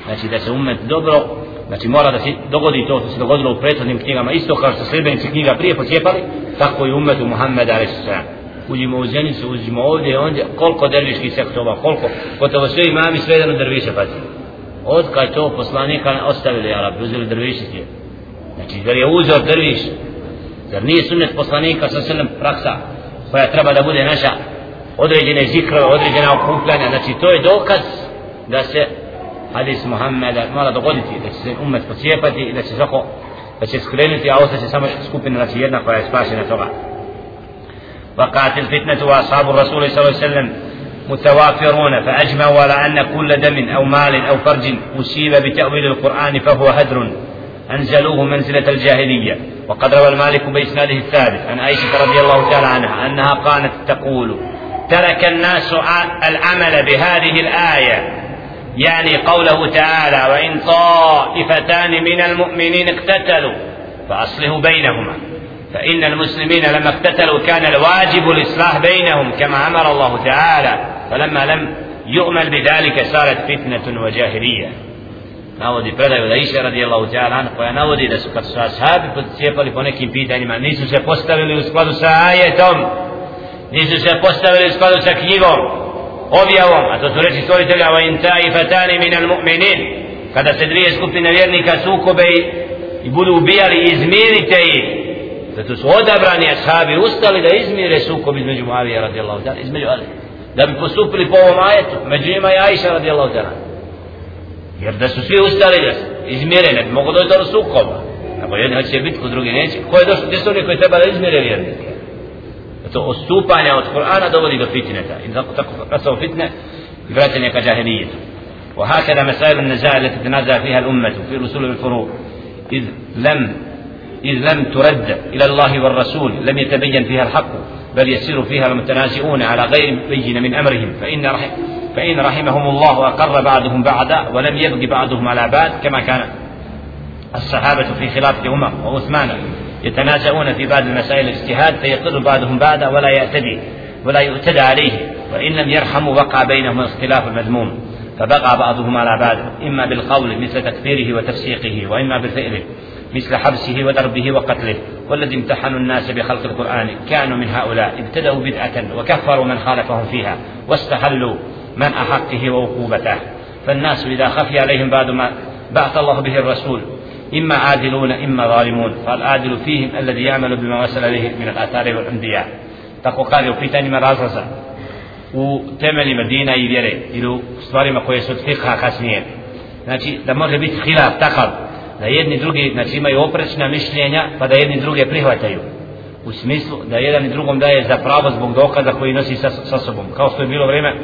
Znači da se umet dobro znači mora da se dogodi to što se dogodilo u prethodnim knjigama isto kao što sljedbenici knjiga prije pocijepali tako i umetu Muhammeda a.s. uđimo u zenicu, uđimo ovdje ondje koliko derviških sektova, koliko gotovo sve imami sve jedan derviše pazi od kad to poslanika ostavili Arabi, uzeli derviši svijet znači da je uzor derviš Zar nije sunnet poslanika sa selem praksa koja treba da bude naša određene zikrove, određena okupljanja, znači to je dokaz da se hadis Muhammeda mora dogoditi, da će se umet pocijepati i da će svako da će skrenuti, a ostaće samo skupina, znači jedna koja je spašena toga. وقعت الفتنة وأصحاب الرسول صلى الله عليه وسلم متوافرون فأجمعوا على أن كل دم أو مال أو فرج أصيب بتأويل القرآن فهو هدر. أنزلوه منزلة الجاهلية. وقد روى المالك بإسناده الثابت عن عائشة رضي الله تعالى عنها أنها كانت تقول ترك الناس العمل بهذه الآية. يعني قوله تعالى وإن طائفتان من المؤمنين اقتتلوا فأصله بينهما فإن المسلمين لما اقتتلوا كان الواجب الإصلاح بينهم كما أمر الله تعالى فلما لم يؤمل بذلك صارت فتنة وجاهلية navodi predaju da iše radi Allahu ta'ala koja navodi da su kad su ashabi podcijepali po nekim pitanjima nisu se postavili u skladu sa ajetom nisu se postavili u skladu sa knjigom objavom a to su reči stvoritelja wa in taifatani min al mu'minin kada se dvije skupine vjernika sukobe i budu ubijali izmirite ih zato su odabrani ashabi ustali da izmire sukob između Muavija radijallahu ta'ala između Ali da bi postupili po ovom ajetu među njima i Aisha radijallahu ta'ala jer da su svi ustali da izmjere ne mogu doći do sukoba ako jedni hoće bitku, drugi neće ko je došlo, gdje su oni koji treba da izmjere vjernike to odstupanje od Kur'ana dovodi do fitneta i tako tako rasao fitne i vraćanje ka džahilijetu وهكذا مسائل النزاع التي تنازع فيها الأمة في رسول الفروع إذ لم إذ لم ترد إلى الله والرسول لم يتبين فيها الحق بل يسير فيها المتنازعون على غير بين من أمرهم. فإن رحم فإن رحمهم الله أقر بعضهم بعدا ولم يبق بعضهم على بعض كما كان الصحابة في خلافة عمر وعثمان يتنازعون في بعض المسائل الاجتهاد فيقر بعضهم بعدا ولا يعتدي ولا يعتدى عليه. وإن لم يرحموا وقع بينهم الاختلاف المذموم فبقى بعضهم على بعض إما بالقول مثل تكفيره وتفسيقه وإما بالفعل مثل حبسه وضربه وقتله والذي امتحنوا الناس بخلق القرآن. كانوا من هؤلاء ابتدأوا بدعة وكفروا من خالفهم فيها واستحلوا من حقه وعقوبته. فالناس إذا خفي عليهم بعد ما بعث الله به الرسول إما عادلون إما ظالمون. فالعادل فيهم الذي يعمل بما وصل إليه من الآثار والأنبياء. tako kaže u pitanjima razlaza u temeljima dina i vjere ili u stvarima koje su od fikha kasnije znači da može biti hilaf takav da jedni drugi znači imaju oprečna mišljenja pa da jedni druge prihvataju. U smislu da jedan i drugom daje za pravo zbog dokaza koji nosi sa, sa sobom. Kao što je bilo vrijeme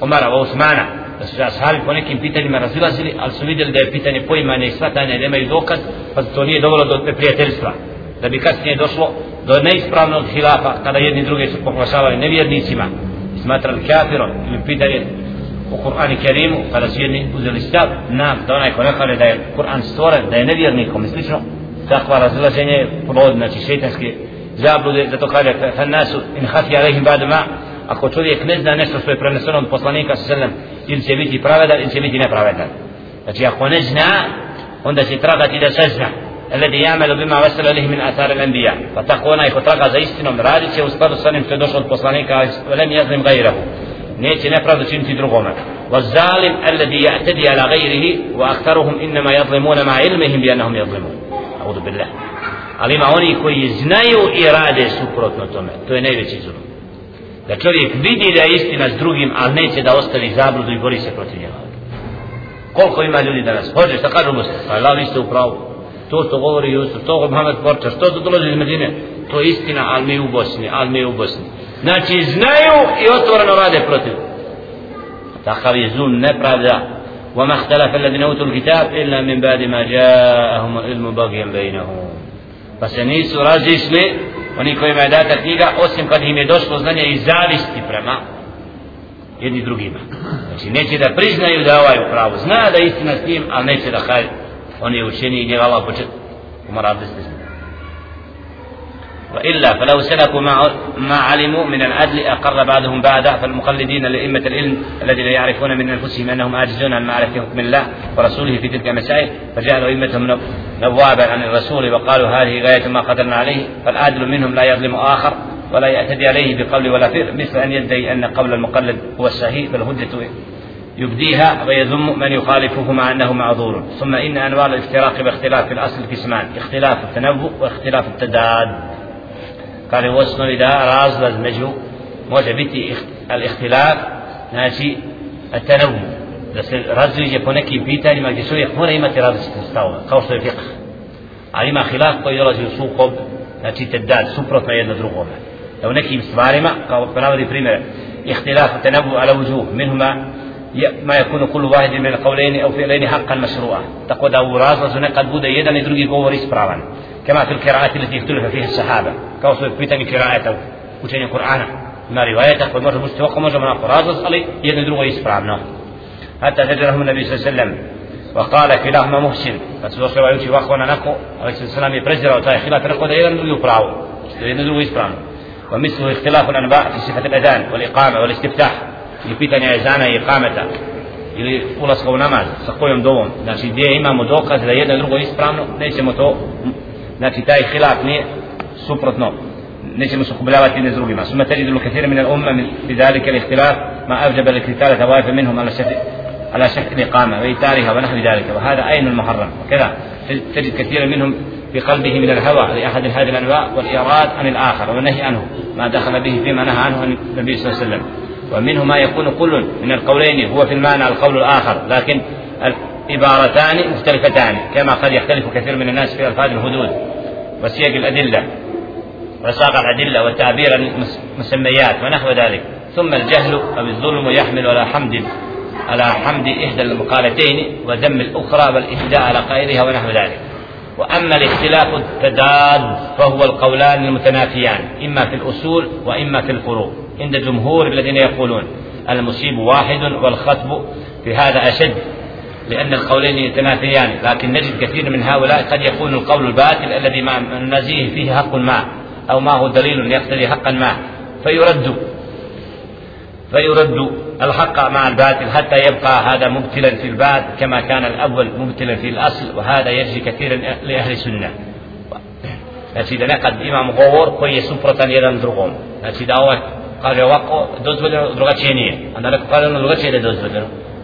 Omara Osmana da su ashabi po nekim pitanjima razilazili ali su vidjeli da je pitanje poimanja i shvatanja i nemaju dokaz pa to nije dovelo do neprijateljstva. Da bi kasnije došlo do neispravnog hilafa kada jedni druge su poklašavali nevjernicima i smatrali kafirom ili pitanje u Kur'an i Kerimu, pa kada su jedni uzeli stav, nam, da onaj ko ne kaže da je Kur'an stvoren, da je nevjernikom i slično, takva razilaženja je plod, znači šeitanske zablude, da to kaže, fannasu in hati alaihim badama, ako čovjek ne zna nešto što je preneseno od poslanika sa sallam, ili će biti pravedan, ili će biti nepravedan. Znači, ako ne zna, onda će tragati da se zna. Eledi bima vasele lih min atare lembija. Pa tako onaj ko traga za istinom, radit će u skladu sa onim što je došlo od poslanika, ali ne znam neće nepravdu činiti drugome والظالم الذي يعتدي على غيره واكثرهم انما يظلمون مع علمهم بانهم يظلمون اعوذ بالله ali ima oni koji znaju i rade suprotno tome to je najveći zulum da čovjek vidi da je istina s drugim ali neće da ostavi zabludu i bori se protiv njega koliko ima ljudi danas hoće šta kažu muslim pa la vi ste u pravu to što govori Jusuf to govori Mohamed Porča što to dolazi iz Medine to je istina ali mi u Bosni ali mi u Bosni znači znaju i otvoreno rade protiv takav je zulm nepravda وما اختلف الذين اوتوا الكتاب الا من بعد ما جاءهم العلم بغيا بينهم pa se nisu razišli oni kojima je data knjiga osim kad im je došlo znanje i zavisti prema jedni drugima znači neće da priznaju da ovaj u pravu zna da istina s njim ali neće da kaj on je učeni i njega Allah počet umar abdes وإلا فلو سلكوا ما, ما علموا من العدل أقر بعضهم بعدا فالمقلدين لأئمة العلم الذين يعرفون من أنفسهم أنهم عاجزون عن معرفة حكم الله ورسوله في تلك المسائل فجعلوا أئمتهم نوابا عن الرسول وقالوا هذه غاية ما قدرنا عليه فالعادل منهم لا يظلم آخر ولا يعتدي عليه بقول ولا فعل مثل أن يدعي أن قول المقلد هو الصحيح فالهجة يبديها ويذم من يخالفه مع أنه معذور. ثم إن أنواع الافتراق باختلاف الأصل قسمان اختلاف التنوع واختلاف التداد. U osnovi da razlaz među može biti al-ihtilaf znači tenavu da se razliđe po nekim pitanjima gdje čovjek mora imati različite stavove kao što je fiqh a ima hilaf koji dolazi u sukob znači te dad suprotno jedno drugome da u nekim stvarima kao navodi primjer ihtilaf tenavu ala vujuh minhuma ما يكون كل واحد من القولين أو فعلين حقا مشروعا تقول أو راز نقد بودا يدا ندري قول إسبراوا كما في القراءات التي اختلف فيها الصحابة. كوصف في تاني قراءة وتاني قرآن ما رواية فمر مستوى ومر من القراءة صلي يدا ندري إسبراوا حتى زجرهم النبي صلى الله عليه وسلم وقال كلاهما محسن فتسوى سوى يوشي واخوانا نكو عليه الصلاة والسلام يبرزر وتاي خلاف نقول يدا ندري براو يدا ندري إسبراوا ومثله اختلاف الأنباء في صفة الأذان والإقامة والاستفتاح ezana i ikameta ili ulaska u namaz sa kojom dovom znači gdje imamo dokaz da jedno drugo ispravno nećemo to znači taj hilaf nije suprotno nećemo se ukubljavati jedne s drugima. ثم تجد الكثير من الأمة في ذلك الاختلاف ما أوجب القتال طوائف منهم على شكل على شكل الإقامة وإيثارها ونحو ذلك وهذا أين المحرم وكذا تجد كثيرا منهم في قلبه من الهوى لأحد هذه الأنواع والإيراد عن الآخر والنهي عنه ما دخل به فيما نهى عنه النبي صلى الله عليه وسلم ومنه ما يكون كل من القولين هو في المعنى القول الآخر لكن العبارتان مختلفتان كما قد يختلف كثير من الناس في ألفاظ الحدود وسياق الأدلة وساق الأدلة وتعبير المسميات ونحو ذلك. ثم الجهل أو الظلم يحمل على حمد على حمد إحدى المقالتين وذم الأخرى والإهداء على قائلها ونحو ذلك. وأما الاختلاف التداد فهو القولان المتنافيان إما في الأصول وإما في الفروع عند جمهور الذين يقولون المصيب واحد والخطب في هذا أشد. لأن القولين يتنافيان لكن نجد كثير من هؤلاء قد يكون القول الباطل الذي ما نزيه فيه حق ما أو ما هو دليل يقتضي حقا ما. فيرد فيرد الحق مع الباطل حتى يبقى هذا مبتلا في الباطل كما كان الأول مبتلا في الأصل وهذا يجري كثيرا لأهل السنة. koji je suprotan jedan drugom znači da ovaj kaže ovako dozvoljeno drugačije nije a da neko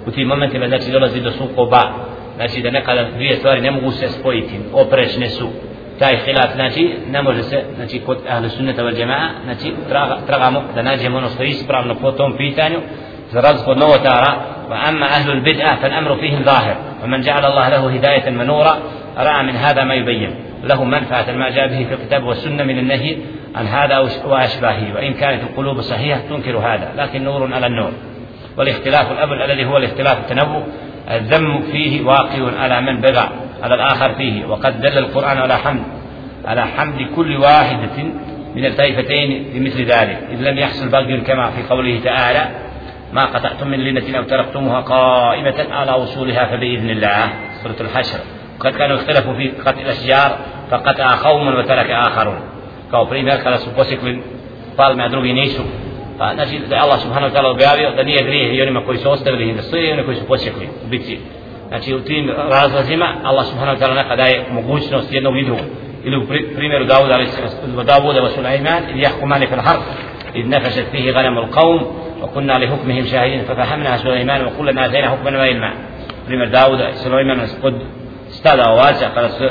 u tim momentima znači dolazi do sukoba znači da nekada dvije stvari ne mogu se spojiti oprečne su taj hilaf znači ne može se znači kod ahli sunneta wal jamaa znači traga, tragamo da nađemo ono što je ispravno po tom pitanju za razliku od novotara bid'a fal amru fihim zahir wa man ja'ala Allah lahu hidayatan manura ra'a min hada ma yubayyin له منفعة ما جاء به في الكتاب والسنة من النهي عن هذا وأشباهه وإن كانت القلوب صحيحة تنكر هذا لكن نور على النور والاختلاف الأول الذي هو الاختلاف التنوع الذم فيه واقع على من بغى على الآخر فيه. وقد دل القرآن على حمد على حمد كل واحدة من الطائفتين بمثل ذلك. إذ لم يحصل بغي كما في قوله تعالى ما قطعتم من لينة أو تركتموها قائمة على وصولها فبإذن الله. سورة الحشر. وقد كانوا اختلفوا في قتل الأشجار فقطع قوم وترك آخرون. Kao primjer kada su nisu. Pa znači da je Allah subhanahu wa ta'ala objavio da nije grijeh i onima koji su ostavili i stoje i onima koji su posjekli u bitci. Znači u tim razlazima Allah subhanahu wa ta'ala neka daje mogućnost jednog i drugog. Ili u primjeru Davuda, ali Davuda wa Sulaiman, ili jahkumani fil harb, إذ نفشت فيه غنم القوم وكنا لحكمهم شاهدين ففهمنا سليمان وكلنا آتينا حكما وعلما primjer Davuda Sulaiman kod stada ovaca kada su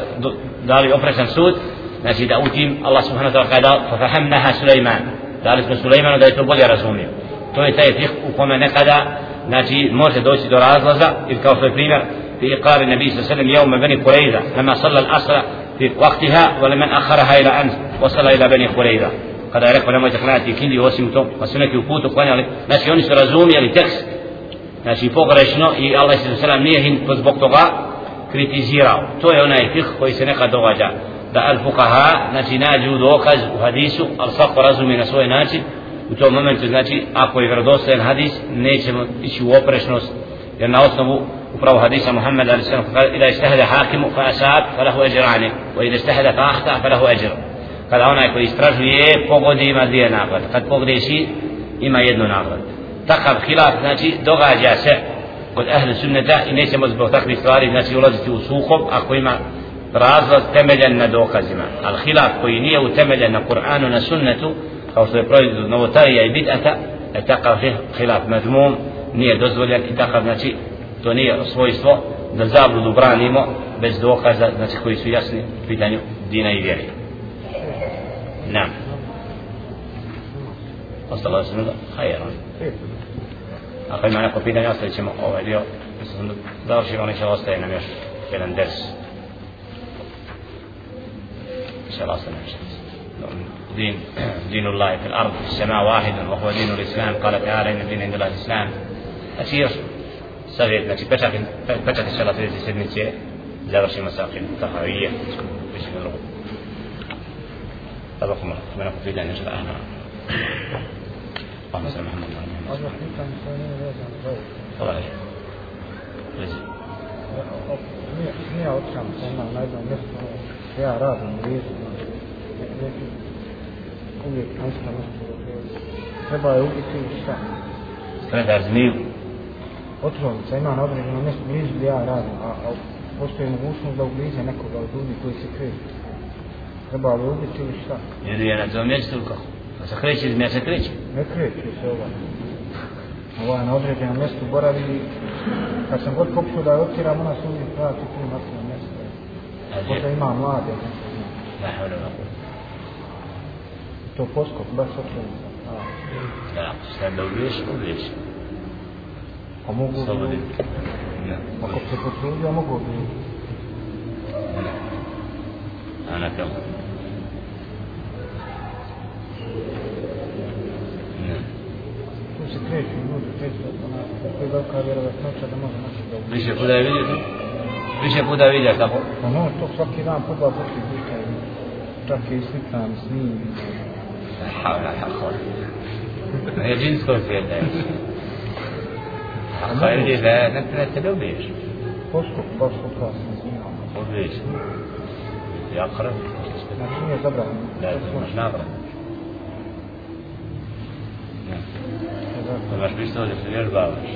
dali oprečan sud znači da u tim Allah subhanahu wa ta'ala kada fahamnaha Sulejman dali smo Sulejmanu da je to bolje razumio to je taj fih u kome nekada znači može doći do razlaza ili kao što je primjer في إقرار النبي صلى الله عليه وسلم يوم بني قريظة لما صلى العصر في وقتها ولمن أخرها إلى أن وصل إلى بني قريظة kada je rekao nemojte klanjati kindi osim to pa su neki u putu klanjali znači oni su razumijeli tekst znači pogrešno i Allah s.a. nije im zbog toga kritizirao to je onaj fih koji se nekad događa da al fuqaha znači nađu dokaz u hadisu al svako razumi na svoj način. U tom momentu znači ako je vjerodostojan hadis nećemo ići u oprešnost jer na osnovu upravo hadisa Muhammed ali sallam ida istahada hakimu fa asab fa lahu ajrani wa ida istahada fa ahta fa lahu ajr. Kada onaj koji istražuje pogodi ima dvije nagrade. Kad pogreši ima jednu nagradu. Takav hilaf znači događa se kod ahli sunneta i nećemo zbog takvih stvari znači ulaziti u sukob ako ima razlaz temeljen na dokazima al hilaf koji nije utemeljen na Kur'anu na sunnetu kao što je proizvod novotarija i bid'ata je takav hilaf madmum nije dozvoljen i takav znači to nije svojstvo da zabludu branimo bez dokaza znači koji su jasni u pitanju dina i vjeri nam Ostalo je da, hajero Ako ima neko pitanje, ostavit ćemo ovaj dio. Mislim da završimo, neće ostaje nam još jedan ders. Inša Allah ostaje nešto. دين دين الله في الأرض في السماء واحد وهو دين الإسلام. قال تعالى إن الدين عند الله الإسلام. أسير. savjet, znači pečat, pečat je šala 30 sedmice, završimo sa akim tahavije, više ne drugo. طبق مرة من أقول في دانش الآن اللهم صل محمد وعلى محمد na jednom mjestu, ja radim vizu, uvijek nešto nešto treba je ubiti i šta. Sredar zmiju. Otrovnica ima na određenom mjestu blizu gdje ja radim, a, a postoji mogućnost da ubliže nekoga od ljudi koji se kriju. Treba li ubiti ili šta? Jer je na tom mjestu kako? Pa se kreće iz mjesta kreće. Ne kreće se ovaj. Ovaj na određenom mjestu boravi kad sam god pokušao da je otkiram, ona se uvijek vrati tu na se potrudio, mogu bi... Ana kamo. Ne. Tu se kreću ljudi, kreću onako, to je velika vjerovatnoća da može naći da ubije. Više puta je vidio to? više puta vidio tako? Pa no, to svaki dan puta svaki puta čak i slikam s njim. Havla, ja hodim. Je džinsko pa svijet da je. Ako je vidiš da ne te ne ljubiš? Posko, posko, pa se ne Ja hrvim. Znači nije zabranjeno. Ne znam, znači nabranjeno. Imaš pištolj da se vježbavaš.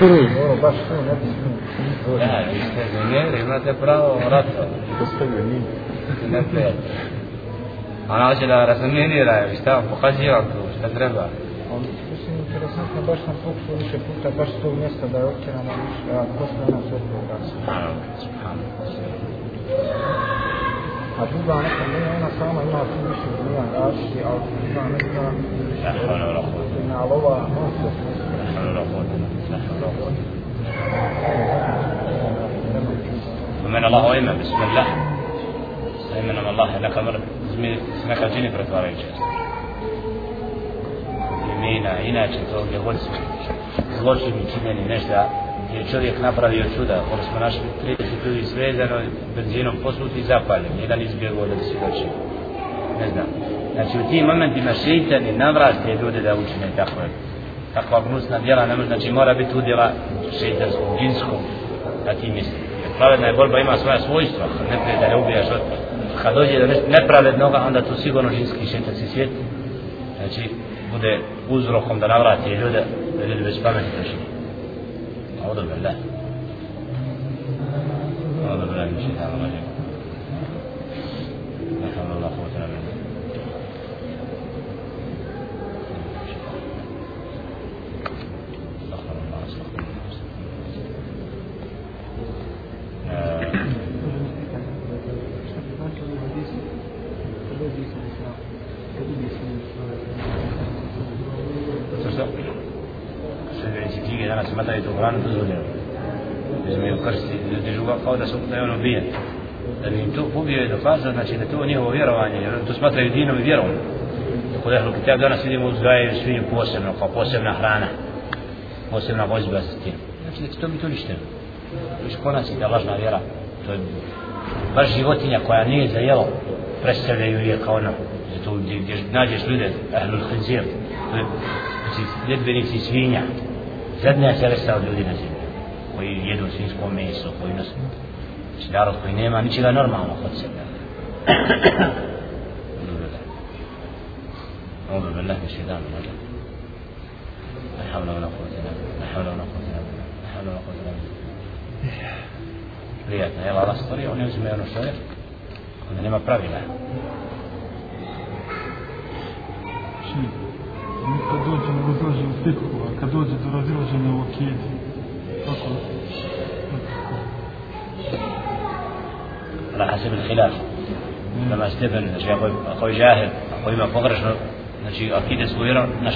Dobro, baš tu ne bi smio. Da, vi ste inženjeri, imate pravo rata. Postavio nije. Ne prijatelj. Ona hoće da razminira, šta pokaziva tu, šta treba. Ali, mislim, interesantno, baš sam pokušao više puta, baš s tog mjesta da je otjerano više, a posle nas opet gasi. Subhanallah, ona sama ima tu više milijan gasi, ali druga neka... La hawla wa la quwwata. Ali ova, no, sve se La hawla wa la quwwata. La hawla wa la quwwata. ومن الله وإما بسم الله وإما الله لك مر pretvaraju često. Imena, inače to gdje god smo zločini činjeni nešto gdje je čovjek napravio čuda, ono smo našli 30 ljudi svezano, benzinom posluti i zapaljen, jedan izbjegao da bi doći. Ne znam. Znači u tim momentima šeitani navrate ljude da učine tako takva gnusna djela, ne može, znači mora biti udjela šeitanskog, džinskog, na tim misli. Jer pravedna je borba ima svoja svojstva, ne prije da ne ubijaš od kad dođe do nepravednoga, onda tu sigurno džinski šeitanski svijet, znači bude uzrokom da navrati ljude, da ljudi bez pameti došli. أعوذ بالله. أعوذ بالله من الشيطان الرجيم. Bi im to ubio znači da to njihovo vjerovanje, jer to smatraju dinom i vjerom. Kod da kitab danas vidimo uzgajaju svinju posebno, kao posebna hrana. Posebna vozba za tim. Znači da će to biti uništeno. To konac i ta lažna vjera. To je baš životinja koja nije za jelo, predstavljaju je kao ono. Zato gdje, gdje nađeš ljude, ahlul khinzir, to je znači, ljedbenici svinja, zadnja telesa od ljudi na zemlji, koji jedu svinjsko meso, koji znači narod koji nema ničega normalno kod sebe. أعوذ بالله من الشيطان الرجيم لا حول ولا قوة إلا بالله لا حول ولا قوة إلا بالله لا حول ولا قوة إلا بالله prijatno, evo Allah stvorio, on ne uzme ono što je, onda nema pravila. Mi kad dođemo do dođe u fiku, a kad dođe do razilaženja u akidi, kako? على حسب الخلاف لما استبن شيء أخوي جاهل أخوي ما فقرش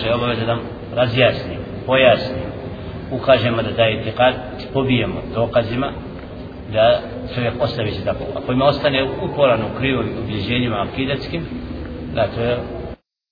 je obaveza da razjasnimo pojasnimo ukažemo da taj etikad pobijemo dokazima da čovjek ostavi se tako ako ima ostane uporan u krivim ubjeđenjima akidetskim da to je